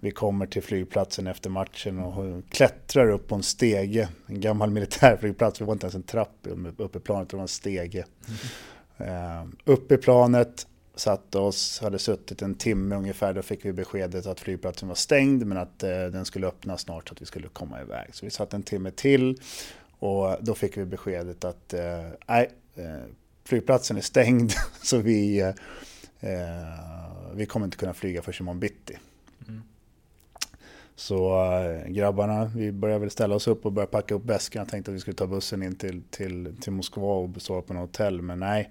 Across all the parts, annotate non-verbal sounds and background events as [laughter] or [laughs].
Vi kommer till flygplatsen efter matchen och klättrar upp på en stege. En gammal militärflygplats, det var inte ens en trapp uppe i planet, det var en stege. Mm. upp i planet, satte oss, hade suttit en timme ungefär, då fick vi beskedet att flygplatsen var stängd men att eh, den skulle öppna snart så att vi skulle komma iväg. Så vi satt en timme till och då fick vi beskedet att eh, nej, eh, flygplatsen är stängd [laughs] så vi, eh, vi kommer inte kunna flyga för imorgon bitti. Så äh, grabbarna, vi började väl ställa oss upp och börja packa upp väskorna. Tänkte att vi skulle ta bussen in till, till, till Moskva och sova på något hotell. Men nej,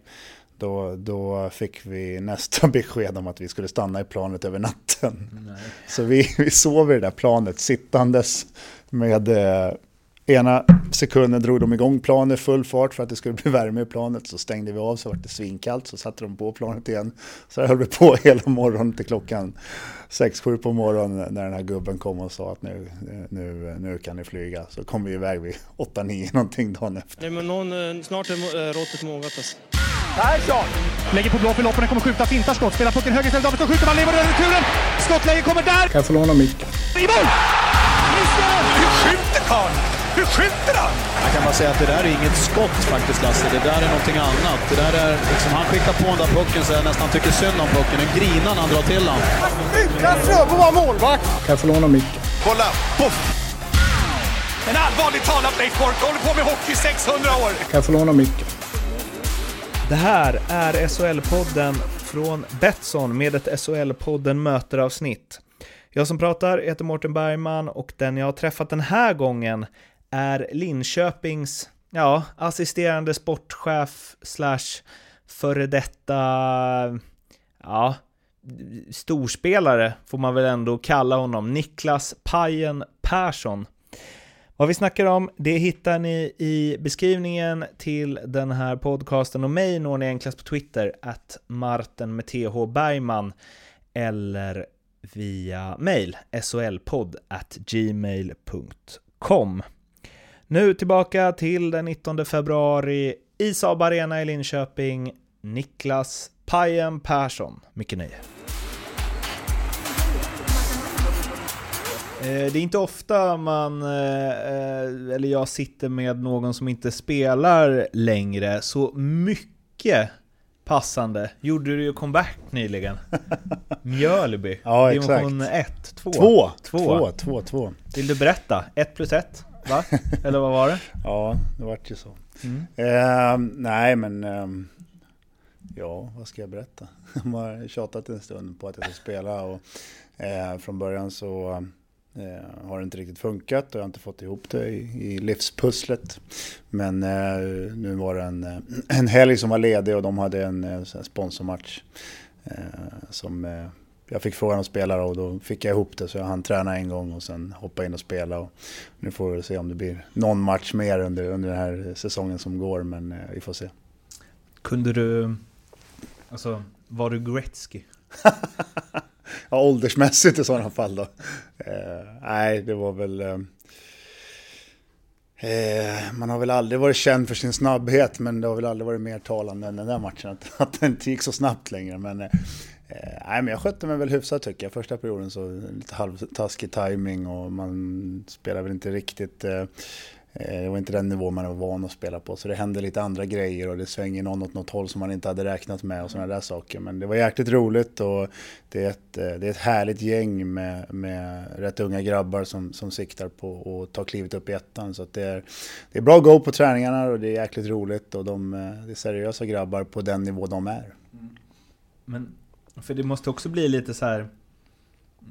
då, då fick vi nästa [laughs] besked om att vi skulle stanna i planet över natten. Nej. Så vi, vi sov i det där planet sittandes med eh, ena sekunden drog de igång planet full fart för att det skulle bli värme i planet. Så stängde vi av så var det svinkallt så satte de på planet igen. Så höll vi på hela morgonen till klockan 6-7 på morgonen när den här gubben kom och sa att nu, nu, nu kan ni flyga. Så kom vi iväg vid 8-9 någonting dagen efter. Nej men någon, eh, snart är eh, råttet mogat alltså. Persson! Lägger på blå för loppen, kommer skjuta, fintar skott, spelar pucken höger istället, Davidsson skjuter, man lever över returen! Skottläge kommer där! Kan jag få låna micken? I mål! Hur skjuter karln? Hur skjuter han? Jag kan bara säga att det där är inget skott faktiskt Lasse, det där är någonting annat. Det där är, liksom, han skickar på den där pucken så jag nästan tycker synd om pucken. Den grinar när han drar till den. Utan Fröbo var målvakt! Kan jag få låna micken? Kolla! Poff! En allvarligt talat Leif Boork håller på med hockey i 600 år! Kan jag få låna micken? Det här är SHL-podden från Betsson med ett SHL-podden möteravsnitt. Jag som pratar heter Mårten Bergman och den jag har träffat den här gången är Linköpings ja, assisterande sportchef slash före detta ja, storspelare får man väl ändå kalla honom, Niklas Pajen Persson. Vad vi snackar om, det hittar ni i beskrivningen till den här podcasten och mig når ni enklast på Twitter, att Martin med TH Bergman eller via mail, solpodd at gmail.com. Nu tillbaka till den 19 februari i Saab Arena i Linköping, Niklas Pajen Persson. Mycket nöje. Eh, det är inte ofta man, eh, eh, eller jag sitter med någon som inte spelar längre, så mycket passande gjorde du ju comeback nyligen. [laughs] Mjölby, ja, dimension 1, 2? 2, 2, 2, 2. Vill du berätta? 1 plus 1? Va? Eller vad var det? [laughs] ja, det vart ju så. Mm. Uh, nej, men uh, ja, vad ska jag berätta? [laughs] Jag har tjatat en stund på att jag ska spela och uh, från början så Eh, har inte riktigt funkat och jag har inte fått ihop det i, i livspusslet. Men eh, nu var det en, eh, [clears throat] en helg som var ledig och de hade en, en sponsormatch som jag fick frågan att spela och då fick jag ihop det så jag hann träna en gång och sen hoppa in och spela. Och nu får vi se om det blir någon match mer under, under den här säsongen som går men vi får se. Kunde du, alltså var du Gretzky? [laughs] ja, åldersmässigt i sådana fall då. Eh, nej, det var väl... Eh, eh, man har väl aldrig varit känd för sin snabbhet, men det har väl aldrig varit mer talande än den där matchen, att, att den inte gick så snabbt längre. Men, eh, Eh, nej, men jag skötte mig väl hyfsat tycker jag. Första perioden så lite halvtaskig timing och man spelar väl inte riktigt eh, eh, det var inte den nivå man var van att spela på. Så det hände lite andra grejer och det svänger någon åt något håll som man inte hade räknat med och sådana där saker. Men det var jäkligt roligt och det är ett, eh, det är ett härligt gäng med, med rätt unga grabbar som, som siktar på att ta klivet upp i ettan. Så det, är, det är bra go på träningarna och det är jäkligt roligt och de, det är seriösa grabbar på den nivå de är. Mm. Men, för det måste också bli lite så här...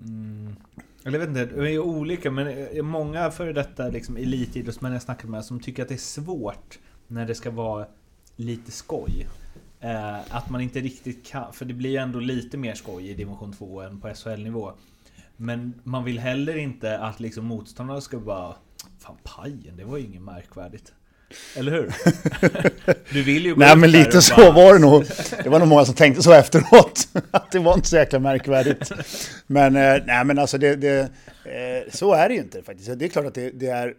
Mm eller jag vet inte, det är olika, men eh, många före detta liksom, elitidrottsmän jag snackat med som tycker att det är svårt när det ska vara lite skoj. Eh, att man inte riktigt kan, för det blir ju ändå lite mer skoj i division 2 än på SHL-nivå. Men man vill heller inte att liksom motståndarna ska bara Fan pajen, det var ju inget märkvärdigt. Eller hur? [laughs] Du vill ju gå Nej men lite så bara... var det nog. Det var nog många som tänkte så efteråt. [laughs] Att det var inte så jäkla märkvärdigt. Men eh, nej men alltså det, det eh, så är det ju inte faktiskt. Det är klart att det, det, är,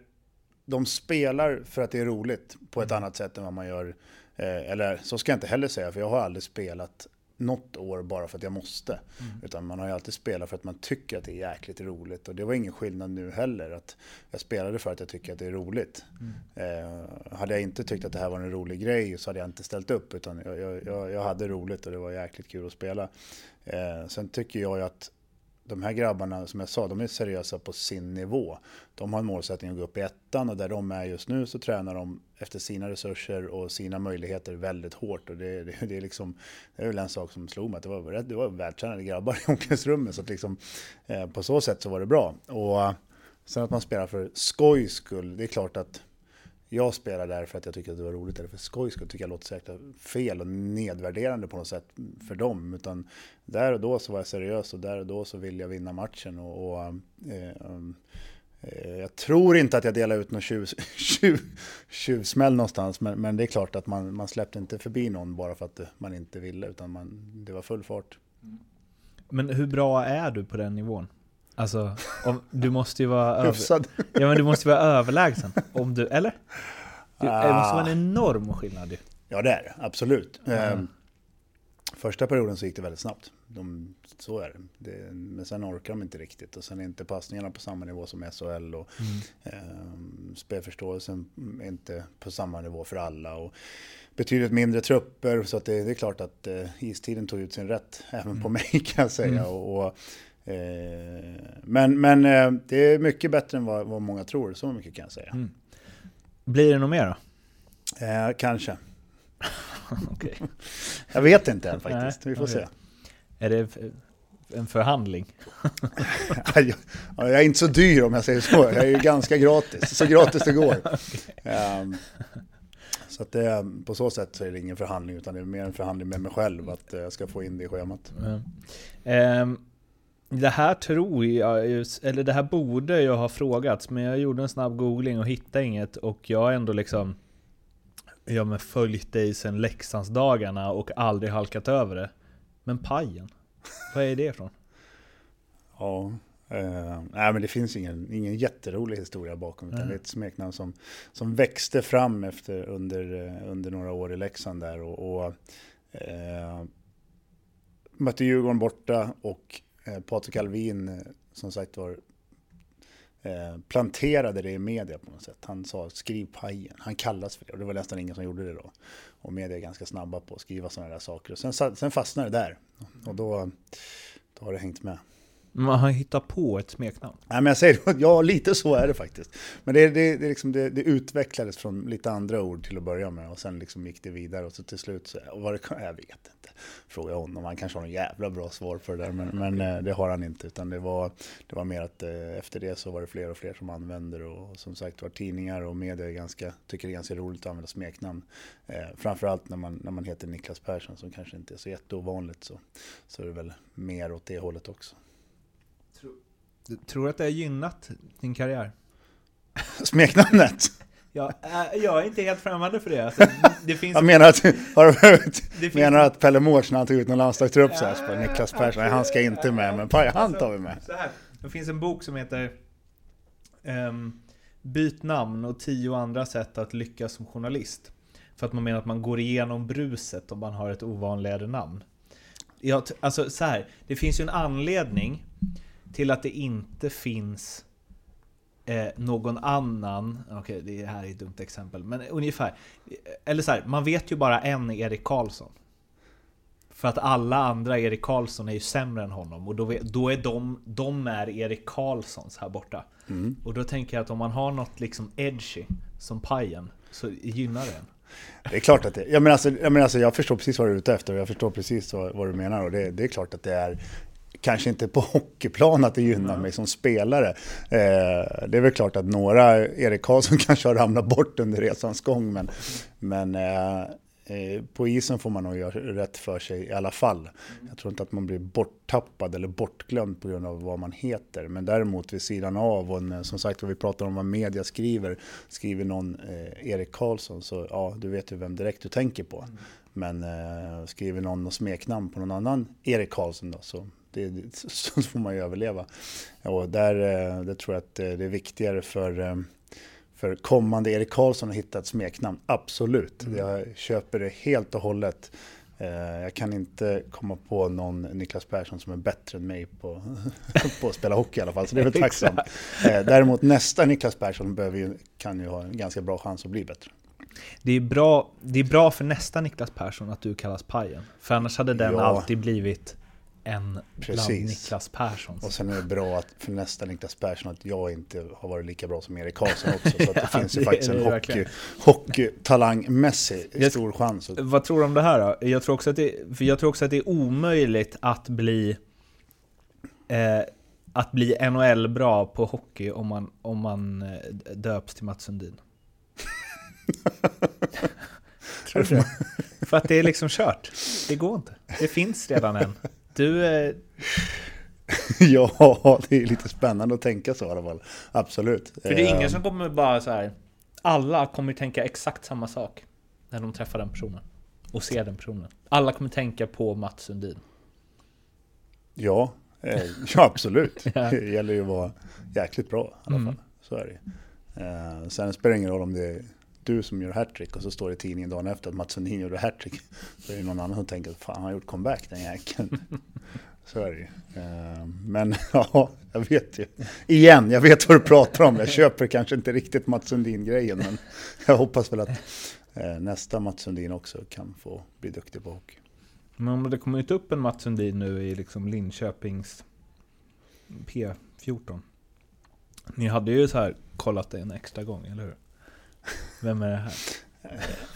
de spelar för att det är roligt på ett annat sätt än vad man gör. Eh, eller så ska jag inte heller säga, för jag har aldrig spelat något år bara för att jag måste. Mm. Utan man har ju alltid spelat för att man tycker att det är jäkligt roligt. Och det var ingen skillnad nu heller. Att jag spelade för att jag tycker att det är roligt. Mm. Eh, hade jag inte tyckt att det här var en rolig grej så hade jag inte ställt upp. Utan jag, jag, jag, hade roligt och det var jäkligt kul att spela. Eh, sen tycker jag ju att de här grabbarna, som jag sa, de är seriösa på sin nivå. De har en målsättning att gå upp i ettan och där de är just nu så tränar de efter sina resurser och sina möjligheter väldigt hårt. Och det, det, det är, liksom, det är väl en sak som slog mig, att det var, rätt- det var vältränade grabbar i [laughs] omklädningsrummet. Så att liksom, eh, på så sätt så var det bra. Och eh, sen att man spelar för skojs skull, det är klart att jag spelar där för att jag tycker att det var roligt, eller för skojs skull tycker jag låter så jäkla fel och nedvärderande på något sätt för dem. Utan där och då så var jag seriös och där och då så ville jag vinna matchen. Och, och eh, eh, jag tror inte att jag delade ut någon tjuv, [laughs] tjuv, tjuvsmäll någonstans, men, men det är klart att man, man släppte inte förbi någon bara för att man inte ville, utan man, det var full fart. Men hur bra är du på den nivån? Alltså, om, du måste ju vara... [laughs] över, ja men du måste vara överlägsen. Om du, eller? Du, Det måste vara Ah. en enorm skillnad ju. Ja, det är det. Absolut. Mm. Första perioden så gick det väldigt snabbt. De, så är det. det. Men sen orkar de inte riktigt. Och sen är inte passningarna på samma nivå som SHL. Och, ehm, spelförståelsen är inte på samma nivå för alla. Och betydligt mindre trupper. Så att det, det är klart att eh, istiden tog ut sin rätt. Även på mig kan jag säga. Och, och, eh, men men eh, det är mycket bättre än vad, vad många tror. Så mycket kan jag säga. Blir det något mer då? Eh, kanske. [laughs] Okej. [laughs] Jag vet inte än faktiskt. Nej, Vi får okej. se. Är det en förhandling? [laughs] Ja, Jag är inte så dyr om jag säger så. Jag är ju ganska gratis. Så gratis det går. Ehm, så att det, på så sätt så är det ingen förhandling utan det är mer en förhandling med mig själv att eh, jag ska få in det i schemat. Mm. Ehm, det här tror jag, eller det här borde jag ha frågats, men jag gjorde en snabb googling och hittade inget och jag har ändå liksom Ja men följt dig sedan Leksandsdagarna och aldrig halkat över det. Men pajen, vad är det ifrån? Ja, eh, nej, men det finns ingen, ingen jätterolig historia bakom utan Nej. det är ett smeknamn som, som växte fram efter, under, eh, under några år i Leksand där och, och eh, mötte Djurgården borta och Eh, Patrik Alvin eh, som sagt var eh, planterade det i media på något sätt. Han sa skriv pajen, han kallas för det och det var nästan ingen som gjorde det då. Och media är ganska snabba på att skriva sådana där saker och sen, sen fastnade det där och då, då har det hängt med. Man har hittat på ett smeknamn. Nej, men jag säger [laughs] ja lite så är det faktiskt. Men det, det, det, liksom, det, det utvecklades från lite andra ord till att börja med och sen liksom gick det vidare och så till slut så, och vad det, jag vet inte. Fråga honom, han kanske har en jävla bra svar för det där men, men eh, det har han inte utan det var, det var mer att eh, efter det så var det fler och fler som använder och som sagt var tidningar och media är ganska, tycker det är ganska roligt att använda smeknamn. Eh, framförallt när man, när man heter Niklas Persson som kanske inte är så jätteovanligt så, så är det väl mer åt det hållet också. Du tror att det har gynnat din karriär? [laughs] Smeknamnet? Ja, äh, jag är inte helt främmande för det. Alltså, det finns... Jag menar att, har [laughs] menar att Pelle Mårts när han tog ut någon landslagstrupp så här, så bara, Niklas Persson, han ska inte med, men Paj, han tar vi med. Det finns en bok som heter ehm, Byt namn och tio andra sätt att lyckas som journalist. För att man menar att man går igenom bruset om man har ett ovanligare namn. Jag, alltså så här, det finns ju en anledning till att det inte finns eh, någon annan, okej det här är ett dumt exempel, men ungefär. Eller så här, man vet ju bara en Erik Karlsson. För att alla andra Erik Karlsson är ju sämre än honom och då, då är de, de är Erik Karlssons här borta. Och då tänker jag att om man har något liksom edgy som pajen så gynnar det en. Det är klart att det, jag menar alltså, jag, menar alltså, jag förstår precis vad du är ute efter och jag förstår precis vad, vad du menar och det, det är klart att det är Kanske inte på [laughs] hockeyplan att det gynnar mig som spelare. Eh, det är väl klart att några, Erik Karlsson [laughs] kanske har ramlat bort under resans gång, men, men eh, eh, på isen får man nog göra rätt för sig i alla fall. Jag tror inte att man blir borttappad eller bortglömd på grund av vad man heter. Men däremot vid sidan av, och en, som sagt vi pratar om vad media skriver, skriver någon eh, Erik Karlsson så ja, du vet ju vem direkt du tänker på. Men eh, skriver någon något smeknamn på någon annan Erik Karlsson då, så, det, [laughs] så får man ju överleva. Och där, eh, där tror jag att eh, det är viktigare för eh, för kommande Erik Karlsson att hitta ett smeknamn, absolut. Jag köper det helt och hållet. Jag kan inte komma på någon Niklas Persson som är bättre än mig på, [laughs] på att spela hockey i alla fall, så det är väl tacksamt. Däremot nästa Niklas Persson behöver ju, kan ju ha en ganska bra chans att bli bättre. Det är, bra, det är bra för nästa Niklas Persson att du kallas Pajen. För annars hade den Ja. alltid blivit en bland Precis. Niklas Perssons. Och sen är det bra att för nästa Niklas Persson att jag inte har varit lika bra som Erik Karlsson också. Så att det [laughs] Ja, finns ju det faktiskt en hockey, hockeytalangmässig Jag- stor chans. Vad tror du om det här då? Jag tror också att det, för jag tror också att det är omöjligt att bli eh, att bli NHL-bra på hockey om man, om man eh, döps till Mats Sundin. [laughs] tror du det? För att det är liksom kört. Det går inte. Det finns redan en. Du, eh, [laughs] Ja, det är lite spännande att tänka så i alla fall. Absolut. för det är Eh, ingen som kommer bara så här. Alla kommer tänka exakt samma sak när de träffar den personen. Och ser den personen. Alla kommer tänka på Mats Sundin. Ja, eh, [laughs] ja absolut. [laughs] Ja. Det gäller ju att vara jäkligt bra i alla Mm. fall. Så är det eh, Sen spelar det ingen roll om det är du som gör hattrick och så står det i tidningen dagen efter att Mats Sundin gjorde hattrick. [laughs] Så är det någon annan som tänker fan han har gjort comeback den jäkeln. [laughs] Så är det ju. Eh, Men [laughs] ja, jag vet ju. Igen, jag vet vad du pratar om. Jag köper kanske inte riktigt Mats Sundin-grejen men jag hoppas väl att eh, nästa Mats Sundin också kan få bli duktig på hockey. Men om det kommer inte upp en Mats Sundin nu i liksom Linköpings P14. Ni hade ju så här kollat det en extra gång, eller hur? Vem är det här?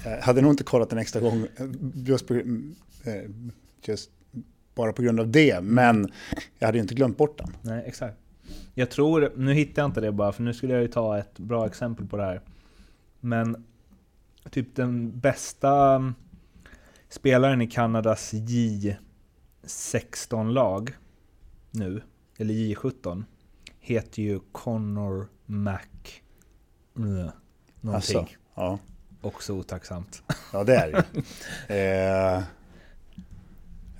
Jag hade nog inte kollat en extra gång eh, just, på, eh, just bara på grund av det, men jag hade ju inte glömt bort den. Nej, exakt. Jag tror, nu hittar jag inte det bara, för nu skulle jag ju ta ett bra exempel på det här. Men typ den bästa spelaren i Kanadas J16-lag nu, eller J17, heter ju Connor Mac... Mm, någonting. Alltså, ja, Också otacksamt. ja, det är det [laughs] eh,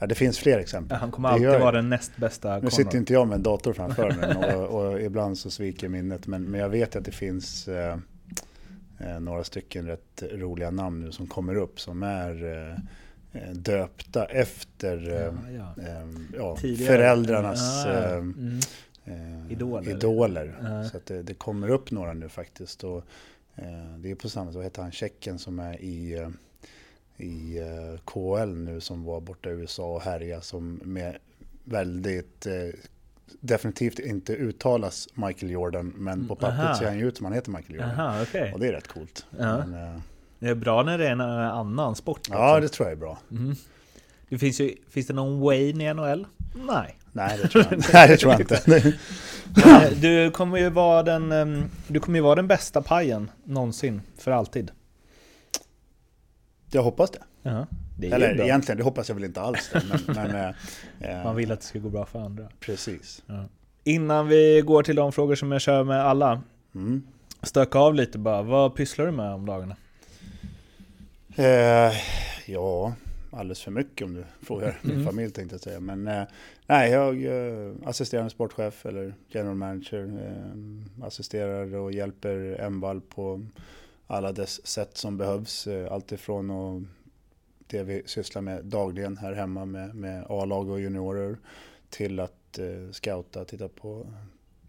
ja, det finns fler exempel. Han kommer alltid vara den näst bästa Nu Connor. sitter inte jag med en dator framför mig [laughs] och, och ibland så sviker minnet, men, men jag vet att det finns eh, eh, några stycken rätt roliga namn nu som kommer upp som är eh, eh, döpta efter Ja, ja. eh, ja, föräldrarnas Ja, ja. eh, Mm. Idoler. idoler. Så att det, det kommer upp några nu faktiskt. Och, det är på samma sätt, vad heter han, tjecken som är i, eh, i eh, KL nu som var borta i USA och härja som med väldigt eh, definitivt inte uttalas Michael Jordan men på pappret aha. ser han ju ut som han heter Michael Jordan. Aha, okej. Och det är rätt coolt. Ja. Men, eh, Det är bra när det är en eh, annan sport. ja, också. det tror jag är bra. Mm. Det finns, ju, finns det någon Wayne i NHL? Nej. Nej, det tror jag inte. [laughs] Nej, det tror jag inte. Du kommer ju vara den, ehm, du kommer ju vara den bästa pajen någonsin, för alltid. Jag hoppas det. Ja, det Eller bra. egentligen, det hoppas jag väl inte alls. Det, men, men, [laughs] eh, eh, Man vill att det ska gå bra för andra. Precis. Innan vi går till de frågor som jag kör med alla, Mm. stöka av lite bara. Vad pysslar du med om dagarna? Eh, ja, alldeles för mycket om du frågar [laughs] min Mm. familj tänkte jag säga. Men eh, nej, jag eh, assisterande sportchef eller general manager. Eh, assisterar och hjälper Envall på alla dess sätt som behövs. Eh, Alltifrån och det vi sysslar med dagligen här hemma med, med A-lag och juniorer till att eh, scouta, titta på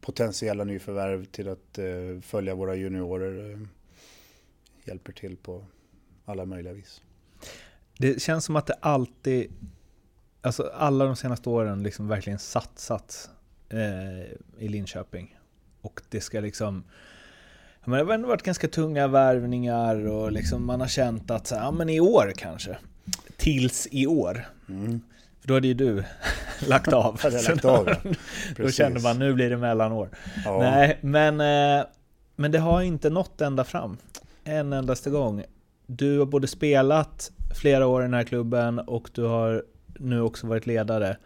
potentiella nyförvärv till att eh, följa våra juniorer. Eh, hjälper till på alla möjliga vis. Det känns som att det alltid, alltså alla de senaste åren liksom verkligen satsats eh, i Linköping. Och det ska liksom, men det har ändå varit ganska tunga värvningar och liksom man har känt att så ja men i år kanske. Tills i år. Mm. För då hade ju du [laughs] lagt av. Lagt då- av, ja. [laughs] Då kände man nu blir det mellanår. Ja. Nej, men, eh, men det har inte nått ända fram. En endaste gång. Du har både spelat flera år i den här klubben och du har nu också varit ledare.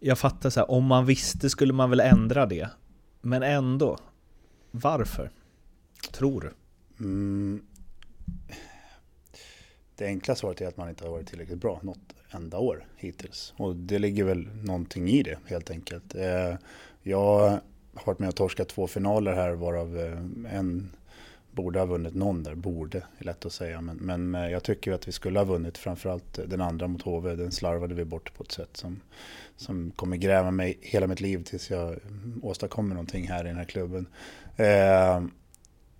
Jag fattar så här, om man visste skulle man väl ändra det. Men ändå. Varför? Tror du? Mm. Det enkla svaret är att man inte har varit tillräckligt bra något enda år hittills. Och det ligger väl någonting i det helt enkelt. Eh, jag har varit med och torskat två finaler här varav eh, en borde ha vunnit någon där. Borde, är lätt att säga. Men, men eh, jag tycker att vi skulle ha vunnit framförallt den andra mot HV. Den slarvade vi bort på ett sätt som, som kommer gräva mig hela mitt liv tills jag åstadkommer någonting här i den här klubben. Eh,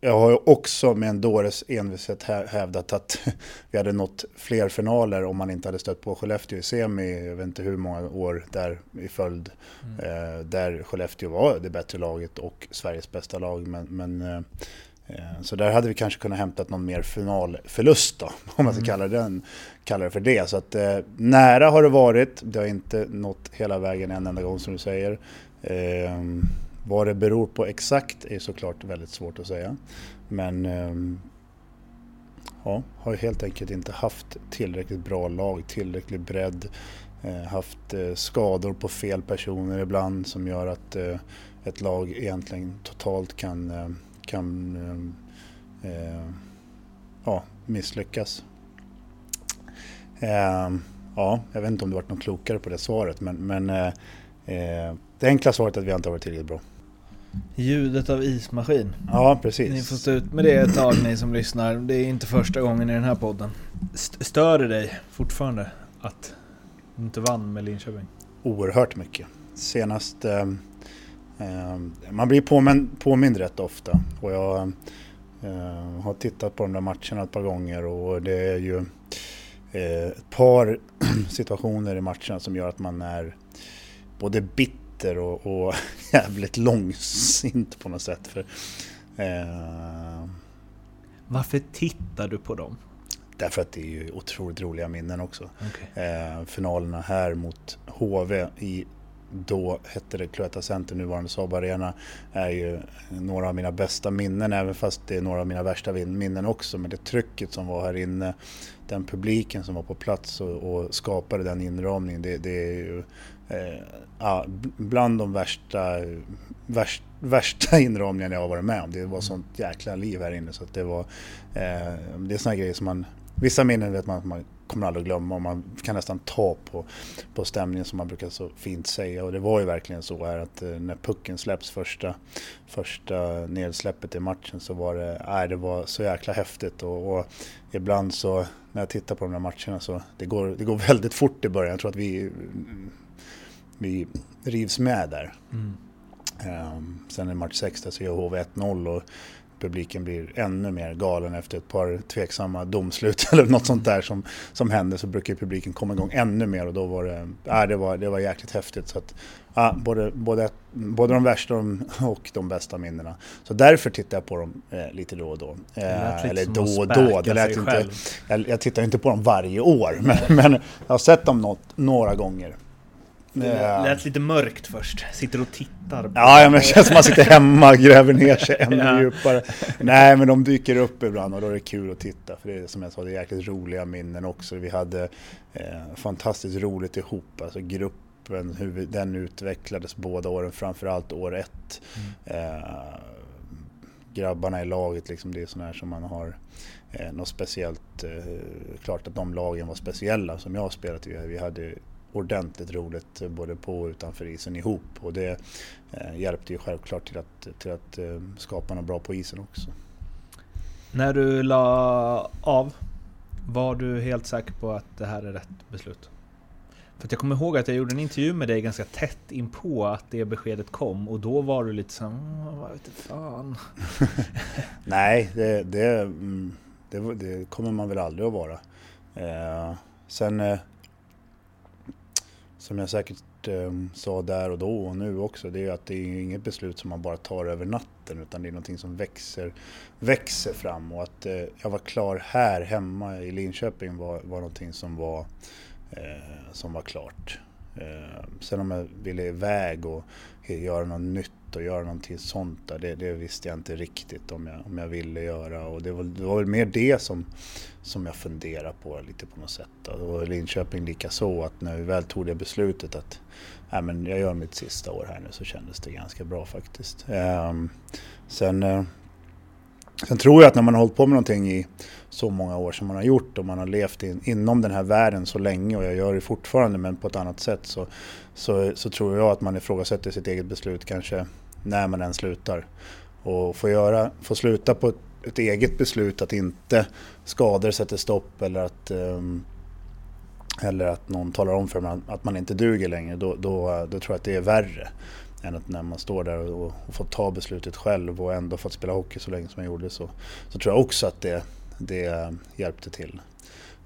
jag har ju också med en dåres envishet hävdat att [laughs] vi hade nått fler finaler om man inte hade stött på Skellefteå i semi, jag vet inte hur många år där i följd. Mm. Eh, där Skellefteå var det bättre laget och Sveriges bästa lag. Men, men eh så där hade vi kanske kunnat hämtat någon mer finalförlust då, [laughs] om man ska mm. kalla, den, kalla det för det. Så att eh, nära har det varit, det har inte nått hela vägen en enda gång som du säger. Eh, vad det beror på exakt är såklart väldigt svårt att säga. Men ehm, ja, har helt enkelt inte haft tillräckligt bra lag, tillräcklig bredd, eh, haft eh, skador på fel personer ibland som gör att eh, ett lag egentligen totalt kan, kan ja, misslyckas. Ehm, ja, jag vet inte om du varit något klokare på det svaret men, men det enkla svaret är att vi inte har varit tillräckligt bra. Ljudet av ismaskin. Ja, precis. Ni får stå ut med det ett tag ni som lyssnar. Det är inte första gången i den här podden. stör det dig fortfarande att du inte vann med Linköping? Oerhört mycket. Senast... Eh, eh, man blir påmind, påmind rätt ofta. Och jag eh, har tittat på de där matcherna ett par gånger och det är ju eh, ett par [clears throat] situationer i matcherna som gör att man är både bitter bitter och, och [laughs] jävligt långsint på något sätt. För, eh, Varför tittar du på dem? Därför att det är ju otroligt roliga minnen också. Okay. Eh, finalerna här mot HV i då hette det Cloetta Center, nuvarande Saab Arena, är ju några av mina bästa minnen, även fast det är några av mina värsta minnen också. Men det trycket som var här inne, den publiken som var på plats och, och skapade den inramningen, det, det är ju eh, ja, bland de värsta, värst, värsta [laughs] inramningarna jag har varit med om. Det var sånt jäkla liv här inne så att det var, eh, det är såna grejer som man, vissa minnen vet man att man kommer aldrig att glömma och man kan nästan ta på, på stämningen som man brukar så fint säga. Och det var ju verkligen så här att eh, när pucken släpps första, första nedsläppet i matchen så var det, nej, det var så jäkla häftigt och, och ibland så när jag tittar på de här matcherna så det går det går [laughs] väldigt fort i början. Jag tror att vi vi rivs med där. Mm. Um, sen i match 6 så gör HV 1-0 och publiken blir ännu mer galen efter ett par tveksamma domslut [laughs] eller något sånt där som, som händer så brukar publiken komma igång ännu mer och då var det, äh, det, var, det var jäkligt häftigt. Så att, äh, både, både, både de värsta och de bästa minnena. Så därför tittar jag på dem eh, lite då och då. Eh, eller då och då. Det lät inte, jag, jag tittar inte på dem varje år [laughs] men, men jag har sett dem något, några gånger. Det lät lite mörkt först. Sitter och tittar. Ja, men det känns som att man sitter hemma och gräver ner sig ännu [laughs] ja. djupare. Nej, men de dyker upp ibland och då är det kul att titta. För det är som jag sa, det är jäkligt roliga minnen också. Vi hade eh, fantastiskt roligt ihop. Alltså gruppen, hur vi, den utvecklades båda åren, framförallt år ett. Mm. Eh, grabbarna i laget, liksom, det är sådana här som man har eh, något speciellt. Eh, klart att de lagen var speciella som jag har spelat i. Vi hade ordentligt roligt både på och utanför isen ihop och det eh, hjälpte ju självklart till att, till att eh, skapa något bra på isen också. När du la av, var du helt säker på att det här är rätt beslut? För jag kommer ihåg att jag gjorde en intervju med dig ganska tätt in på att det beskedet kom och då var du lite så vad vet fan. [laughs] Nej, det, det, mm, det, det, kommer man väl aldrig att vara. Eh, sen eh, som jag säkert eh, sa där och då och nu också, det är att det är inget beslut som man bara tar över natten utan det är någonting som växer, växer fram och att eh, jag var klar här hemma i Linköping var, var någonting som var, eh, som var klart. Eh, sen om jag ville iväg och göra något nytt och göra någonting sånt där, det, det, visste jag inte riktigt om jag, om jag ville göra. Och det var, det var väl mer det som, som jag funderade på lite på något sätt. Och Linköping lika så att när vi väl tog det beslutet att äh, men jag gör mitt sista år här nu så kändes det ganska bra faktiskt. Ehm, eh, sen, sen tror jag att när man har hållit på med någonting i så många år som man har gjort och man har levt in, inom den här världen så länge och jag gör det fortfarande men på ett annat sätt så, så, så tror jag att man ifrågasätter sitt eget beslut kanske när man än slutar. Och få, göra, få sluta på ett ett eget beslut att inte skador sätter stopp eller att, um, eller att någon talar om för mig att man inte duger längre, då, då, då tror jag att det är värre än att när man står där och, och får ta beslutet själv och ändå fått spela hockey så länge som jag gjorde så, så tror jag också att det, det eh, hjälpte till.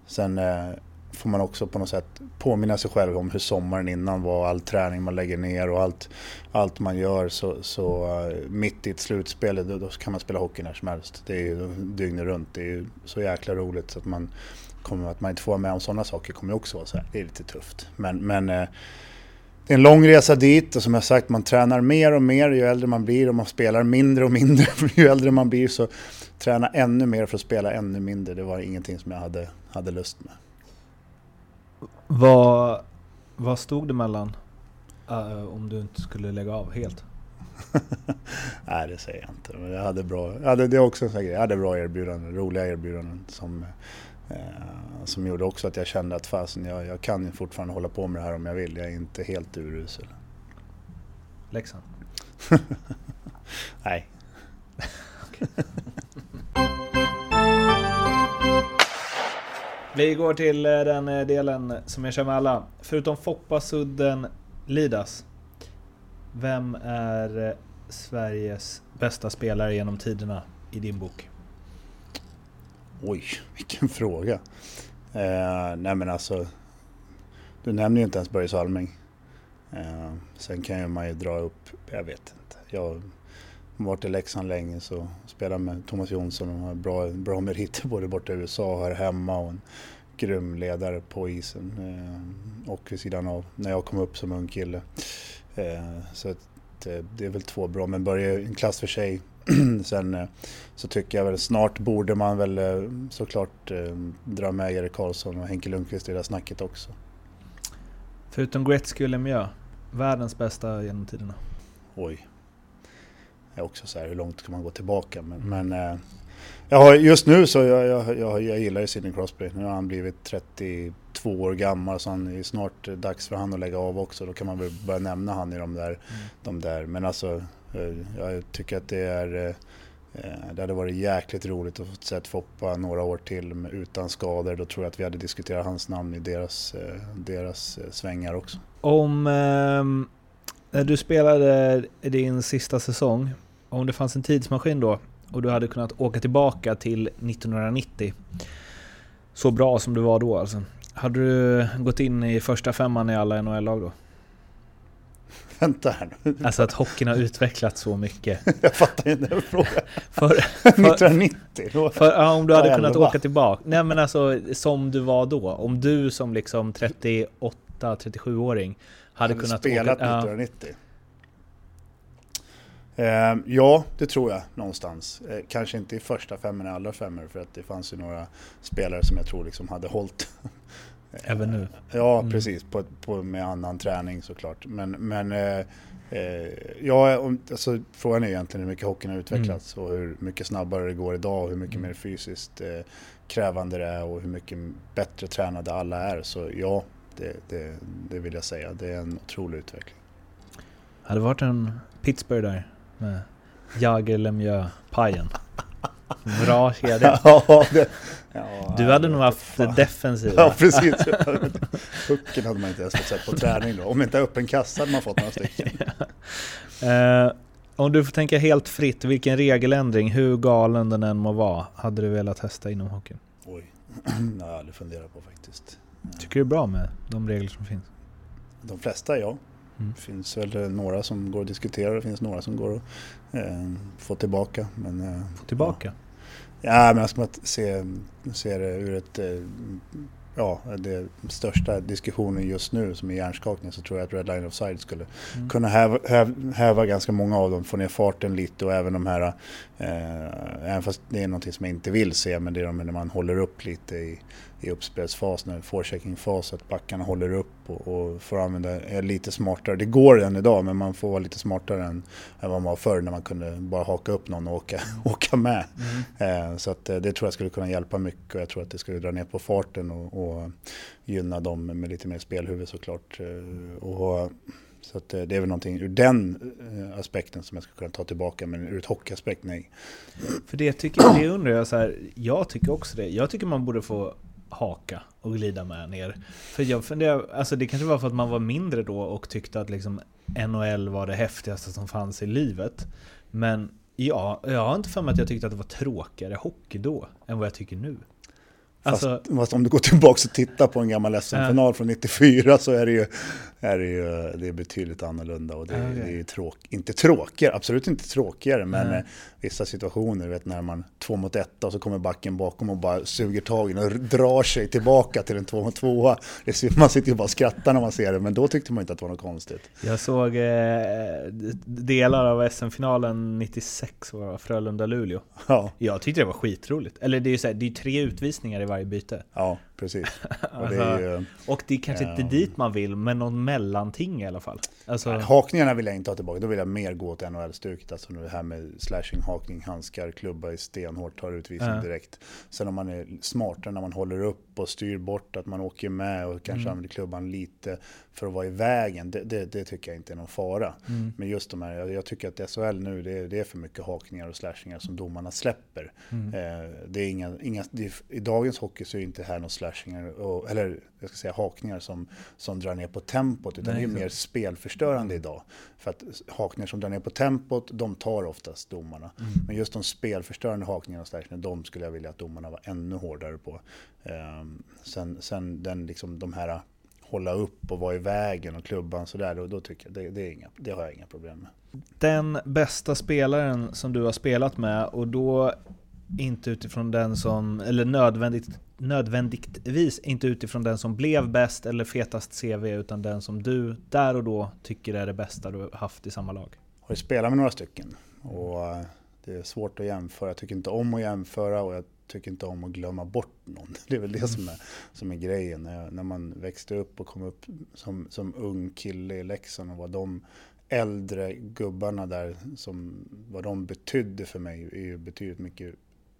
Sen eh, får man också på något sätt påminna sig själv om hur sommaren innan var, all träning man lägger ner och allt, allt man gör. Så, så uh, mitt i ett slutspel, då, då, kan man spela hockey när som helst. Det är ju dygnet runt. Det är ju så jäkla roligt så att man, kommer, att man inte får vara med om sådana saker kommer ju också vara så här. Det är lite tufft. Men, men uh, det är en lång resa dit och som jag sagt, man tränar mer och mer ju äldre man blir och man spelar mindre och mindre [laughs] ju äldre man blir. Så träna ännu mer för att spela ännu mindre, det var ingenting som jag hade, hade lust med. Vad, vad stod det mellan uh, om du inte skulle lägga av helt? [laughs] Nej, det säger jag inte. Men jag hade bra, jag hade, det är också en sån grej. Jag hade bra erbjudanden, roliga erbjudanden som, som gjorde också att jag kände att fasen, jag, jag kan fortfarande hålla på med det här om jag vill. Jag är inte helt urusel. Leksand? [laughs] Nej. [laughs] Vi går till eh, den eh, delen som jag kör med alla. Förutom Foppa, Sudden, Lidas. Vem är eh, Sveriges bästa spelare genom tiderna i din bok? Oj, vilken fråga. Eh, nej men alltså, du nämner ju inte ens Börje Salming. Eh, sen kan ju man ju dra upp, jag vet inte. Jag har varit i Leksand länge så spelar med Thomas Jonsson och har bra, bra meriter både borta i USA och här hemma och en grym ledare på isen. Eh, och vid sidan av när jag kom upp som ung kille. Eh, så att, eh, det är väl två bra, men Börje en klass för sig. [clears throat] Sen eh, så tycker jag väl snart borde man väl eh, såklart eh, dra med Erik Karlsson och Henke Lundqvist i det där snacket också. Förutom Gretzky och Lemieux, världens bästa genom tiderna? Oj. Det är också så här, hur långt ska man gå tillbaka? Men, men eh, jag har, just nu så jag, jag, jag, jag gillar ju Sidney Crosby. Nu har han blivit 32 år gammal så han är snart dags för han att lägga av också. Då kan man väl börja nämna han i de där. Mm. De där. Men alltså, Eh, jag tycker att det är eh, det hade varit jäkligt roligt att få se Foppa några år till utan skador. Då tror jag att vi hade diskuterat hans namn i deras, eh, deras svängar också. Om eh, du spelade din sista säsong, om det fanns en tidsmaskin då och du hade kunnat åka tillbaka till 1990. Så bra som du var då alltså. Hade du gått in i första femman i alla NHL-lag då? [laughs] Vänta här nu. Alltså att hockeyn har utvecklats så mycket. [laughs] Jag fattar inte den frågan. [laughs] För, för, 1990? För, ja, om du hade kunnat åka tillbaka. Nej men alltså som du var då. Om du som liksom 38-37-åring hade, hade kunnat spelat åka, 1990? Ja. Eh, ja, det tror jag någonstans. Eh, kanske inte i första femman i alla femmor för att det fanns ju några spelare som jag tror liksom hade hållit. Även nu? Ja, mm. precis. På, på, med annan träning såklart. Men, men eh, eh ja, alltså, frågan är egentligen hur mycket hockeyn har utvecklats mm. och hur mycket snabbare det går idag och hur mycket mm. mer fysiskt eh, krävande det är och hur mycket bättre tränade alla är. Så ja, det, det, det vill jag säga. Det är en otrolig utveckling. Hade det varit en Pittsburgh där med Jagr Lemieux-pajen. Bra kedja. [laughs] ja, det, ja, du hade nog haft det defensiva. Ja, precis. [laughs] Pucken hade man inte ens fått sett på träning då. Om inte öppen kassa hade man fått några stycken. ja. [laughs] uh, om du får tänka helt fritt, vilken regeländring, hur galen den än må vara, hade du velat testa inom hockeyn? Oj, [clears throat] det har jag aldrig funderat på faktiskt. Tycker du är bra med de regler som finns? De flesta, ja. Mm. Det finns väl några som går att diskutera och det finns några som går att eh, få tillbaka. Men, eh, få tillbaka? Ja, ja men jag ska se, se det ur ett eh, ja, det största diskussionen just nu som är hjärnskakning så tror jag att Red Line of Side skulle mm. kunna häva, häva, häva, ganska många av dem, få ner farten lite och även de här, eh, även fast det är någonting som jag inte vill se, men det är de när man håller upp lite i, i uppspelsfas, när forechecking-fas, att backarna håller upp och, och får använda lite smartare. Det går redan idag, men man får vara lite smartare än, än vad man var förr när man kunde bara haka upp någon och åka, [laughs] åka med. Mm. Eh, så att, eh, det tror jag skulle kunna hjälpa mycket och jag tror att det skulle dra ner på farten och, och gynna dem med lite mer spelhuvud såklart. Eh, och Så eh, det är väl någonting ur den aspekten som jag ska kunna ta tillbaka, men ur ett hockeyaspekt, nej. För det, tycker, det undrar jag så här, jag tycker också det. Jag tycker man borde få haka och glida med ner. För jag funderar, alltså det kanske var för att man var mindre då och tyckte att liksom NHL var det häftigaste som fanns i livet. Men ja, jag har inte för mig att jag tyckte att det var tråkigare hockey då än vad jag tycker nu. Fast, Alltså, fast om du går tillbaka och tittar på en gammal SM-final från 94 så är det ju, är det ju det är betydligt annorlunda. Och det, Okej. det är tråk, inte tråkigare, absolut inte tråkigare, men eh, vissa situationer, vet när man två mot ett och så kommer backen bakom och bara suger tag i den och drar sig tillbaka till en två mot tvåa. Det Man sitter ju bara och skrattar när man ser det, men då tyckte man inte att det var något konstigt. jag såg eh, delar av SM-finalen 96, var det, Frölunda-Luleå. Ja, Jag tyckte det var skitroligt. Eller det är ju så här, det är tre utvisningar i varje varje byte. Ja precis. [laughs] Och det är Alltså, ju, Och det är kanske inte Ja. dit man vill, men någon mellanting i alla fall. Alltså, Hakningarna vill jag inte ha tillbaka, då vill jag mer gå åt NHL-stuket. Alltså det här med slashing, hakning, handskar, klubba i stenhårt, tar utvisning Ja. direkt. Sen om man är smartare när man håller upp och styr bort, att man åker med och kanske Mm. använder klubban lite för att vara i vägen, det, det, det tycker jag inte är någon fara. Mm. Men just de här, jag, jag tycker att SHL nu, det, är- det är för mycket hakningar och slashingar som domarna släpper. Mm. Eh, det är inga, inga, I dagens hockey så är inte här några slashingar, och, eller jag ska säga hakningar som, som drar ner på tempot, utan Nej, det är mer spelförstörande idag. För att hakningar som drar ner på tempot, de tar oftast domarna. Mm. Men just de spelförstörande hakningarna och slashingarna, de skulle jag vilja att domarna var ännu hårdare på. Ehm, sen, sen den, liksom, de här hålla upp och vara i vägen och klubban sådär, då, då tycker jag det, det, är inga, det har jag inga problem med. den bästa spelaren som du har spelat med och då inte utifrån den som, eller nödvändigt, nödvändigtvis inte utifrån den som blev bäst eller fetast CV utan den som du där och då tycker är det bästa du haft i samma lag. Jag har ju spelat med några stycken och eh, det är svårt att jämföra. Jag tycker inte om att jämföra och jag tycker inte om att glömma bort någon. [laughs] Det är väl det som är, som är grejen. När, när man växte upp och kom upp som, som ung kille i Leksand och vad de äldre gubbarna där, som, vad de betydde för mig är ju betydligt mycket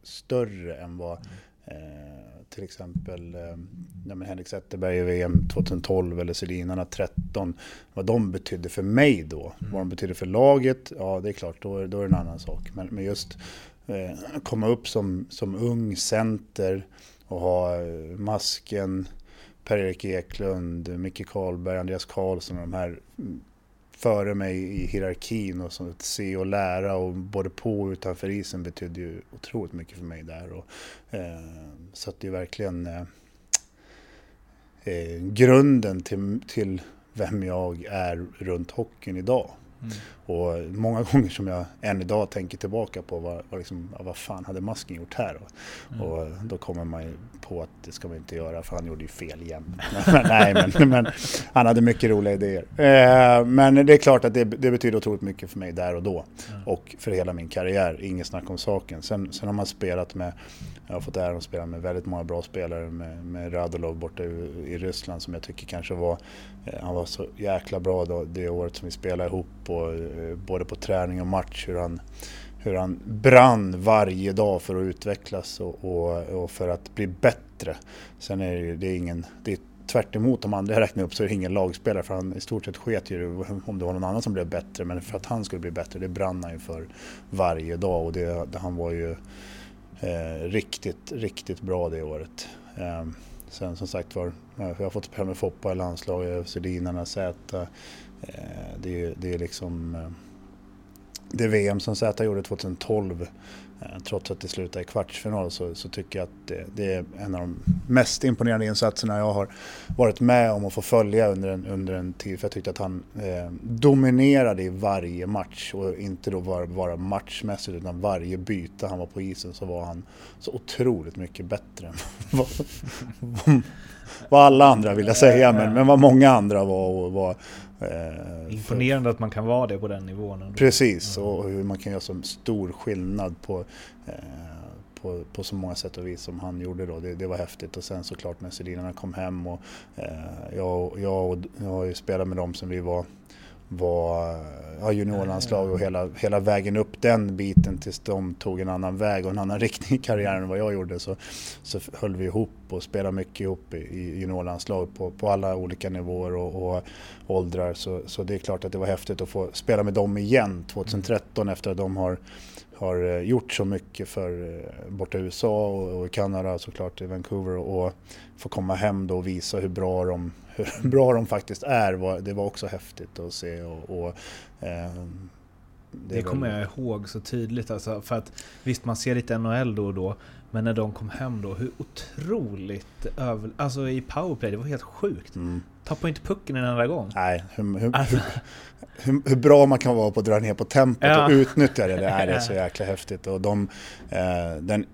större än vad eh, till exempel eh, ja, Henrik Zetterberg i VM 2012 eller Sedinarna 13 vad de betydde för mig då. Vad de betydde för laget, ja det är klart, då, är- då är det en annan sak. Men, men just eh, komma upp som, som ung center och ha eh, masken, Per-Erik Eklund, Micke Karlberg, Andreas Karlsson och de här mm, före mig i hierarkin och som att se och lära och både på och utanför isen betydde ju otroligt mycket för mig där. Och, eh, så att det är verkligen eh, eh, grunden till, till vem jag är runt hockeyn idag. Mm. Och många [laughs] gånger som jag än idag tänker tillbaka på vad, vad, liksom, vad fan hade masken gjort här? Och, och då kommer man ju på att det ska man inte göra för han gjorde ju fel. [laughs] Men, nej, men, [laughs] men han hade mycket roliga idéer. Eh, men det är klart att det, det betyder otroligt mycket för mig där och då. Och för hela min karriär, inget snack om saken. Sen, sen har man spelat med, jag har fått äran att spela med väldigt många bra spelare. Med, med Radulov borta i, i Ryssland som jag tycker kanske var, eh, han var så jäkla bra då, det året som vi spelade ihop. Och, Eh, både på träning och match, hur han, hur han brann varje dag för att utvecklas och, och, och för att bli bättre. Sen är det, ju- det är ingen, det är tvärt emot de andra jag räknar upp så är det ingen lagspelare för han i stort sett sket ju om det var någon annan som blev bättre men för att han skulle bli bättre det brann han ju för varje dag och det, det, han var ju eh, riktigt, riktigt bra det året. Eh, sen som sagt var, jag har fått spela med Foppa i landslaget, Sedinarna, Zäta. Eh, det, är- det är liksom eh, det VM som Z gjorde 2012 eh, trots att det slutade i kvartsfinal så, så tycker jag att det, det är en av de mest imponerande insatserna jag har varit med om att få följa under en, under en tid. För jag tyckte att han eh, dominerade i varje match och inte då bara, bara matchmässigt utan varje byte han var på isen så var han så otroligt mycket bättre än [laughs] vad, vad, alla andra vill jag säga men, men vad många andra var. Och var Imponerande att man kan vara det på den nivån. ändå. Precis, och hur man kan göra så stor skillnad på, eh, på, på så många sätt och vis som han gjorde då. Det, det var häftigt. Och sen såklart när Sedinarna kom hem och eh, jag, jag, och- jag har ju spelat med dem sen vi var var ja, juniorlandslag och hela, hela vägen upp den biten tills de tog en annan väg och en annan [laughs] riktning i karriären än vad jag gjorde så, så höll vi ihop och spelar mycket ihop i, i juniorlandslag på, på alla olika nivåer och, och åldrar. Så, så det är klart att det var häftigt att få spela med dem igen 2013 efter att de har har eh, gjort så mycket för eh, borta i USA och, i Kanada såklart i Vancouver och få komma hem då och visa hur bra de, [laughs] hur bra de faktiskt är. Det var också häftigt att se. Och, och eh, det, det kommer jag ihåg så tydligt. Alltså, för att visst, man ser lite NHL då och då. Men när de kom hem då, hur otroligt över... Alltså i powerplay, det var helt sjukt. Mm. Tappade inte pucken en enda gång. Nej, hur, hur, alltså. hur, hur, bra man kan vara på att dra ner på tempot ja. och utnyttja det, det är, det är så [laughs] jäkla häftigt. Och de, eh, den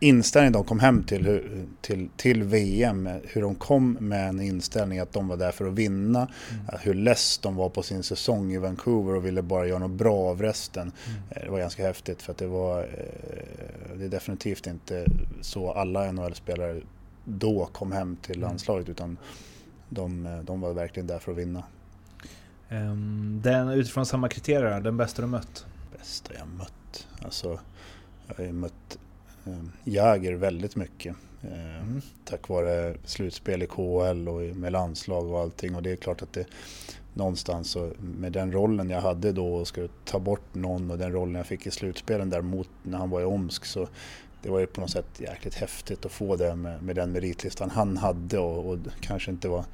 inställning de kom hem till, till, till VM, hur de kom med en inställning att de var där för att vinna, mm. hur less de var på sin säsong i Vancouver och ville bara göra något bra av resten. Mm. Eh, det var ganska häftigt för att det var, eh, det är definitivt inte så alla NHL-spelare då kom hem till mm. landslaget utan de, de var verkligen där för att vinna. Um, den, utifrån samma kriterier, den bästa du mött? Bästa jag mött? Alltså, jag har ju mött eh, Jäger väldigt mycket. Eh, mm. Tack vare slutspel i KHL och med landslag och allting. Och det är klart att det någonstans så med den rollen jag hade då och skulle ta bort någon och den rollen jag fick i slutspelen där mot när han var i Omsk så det var ju på något sätt jäkligt häftigt att få det med, med den meritlistan han hade och, och, kanske inte var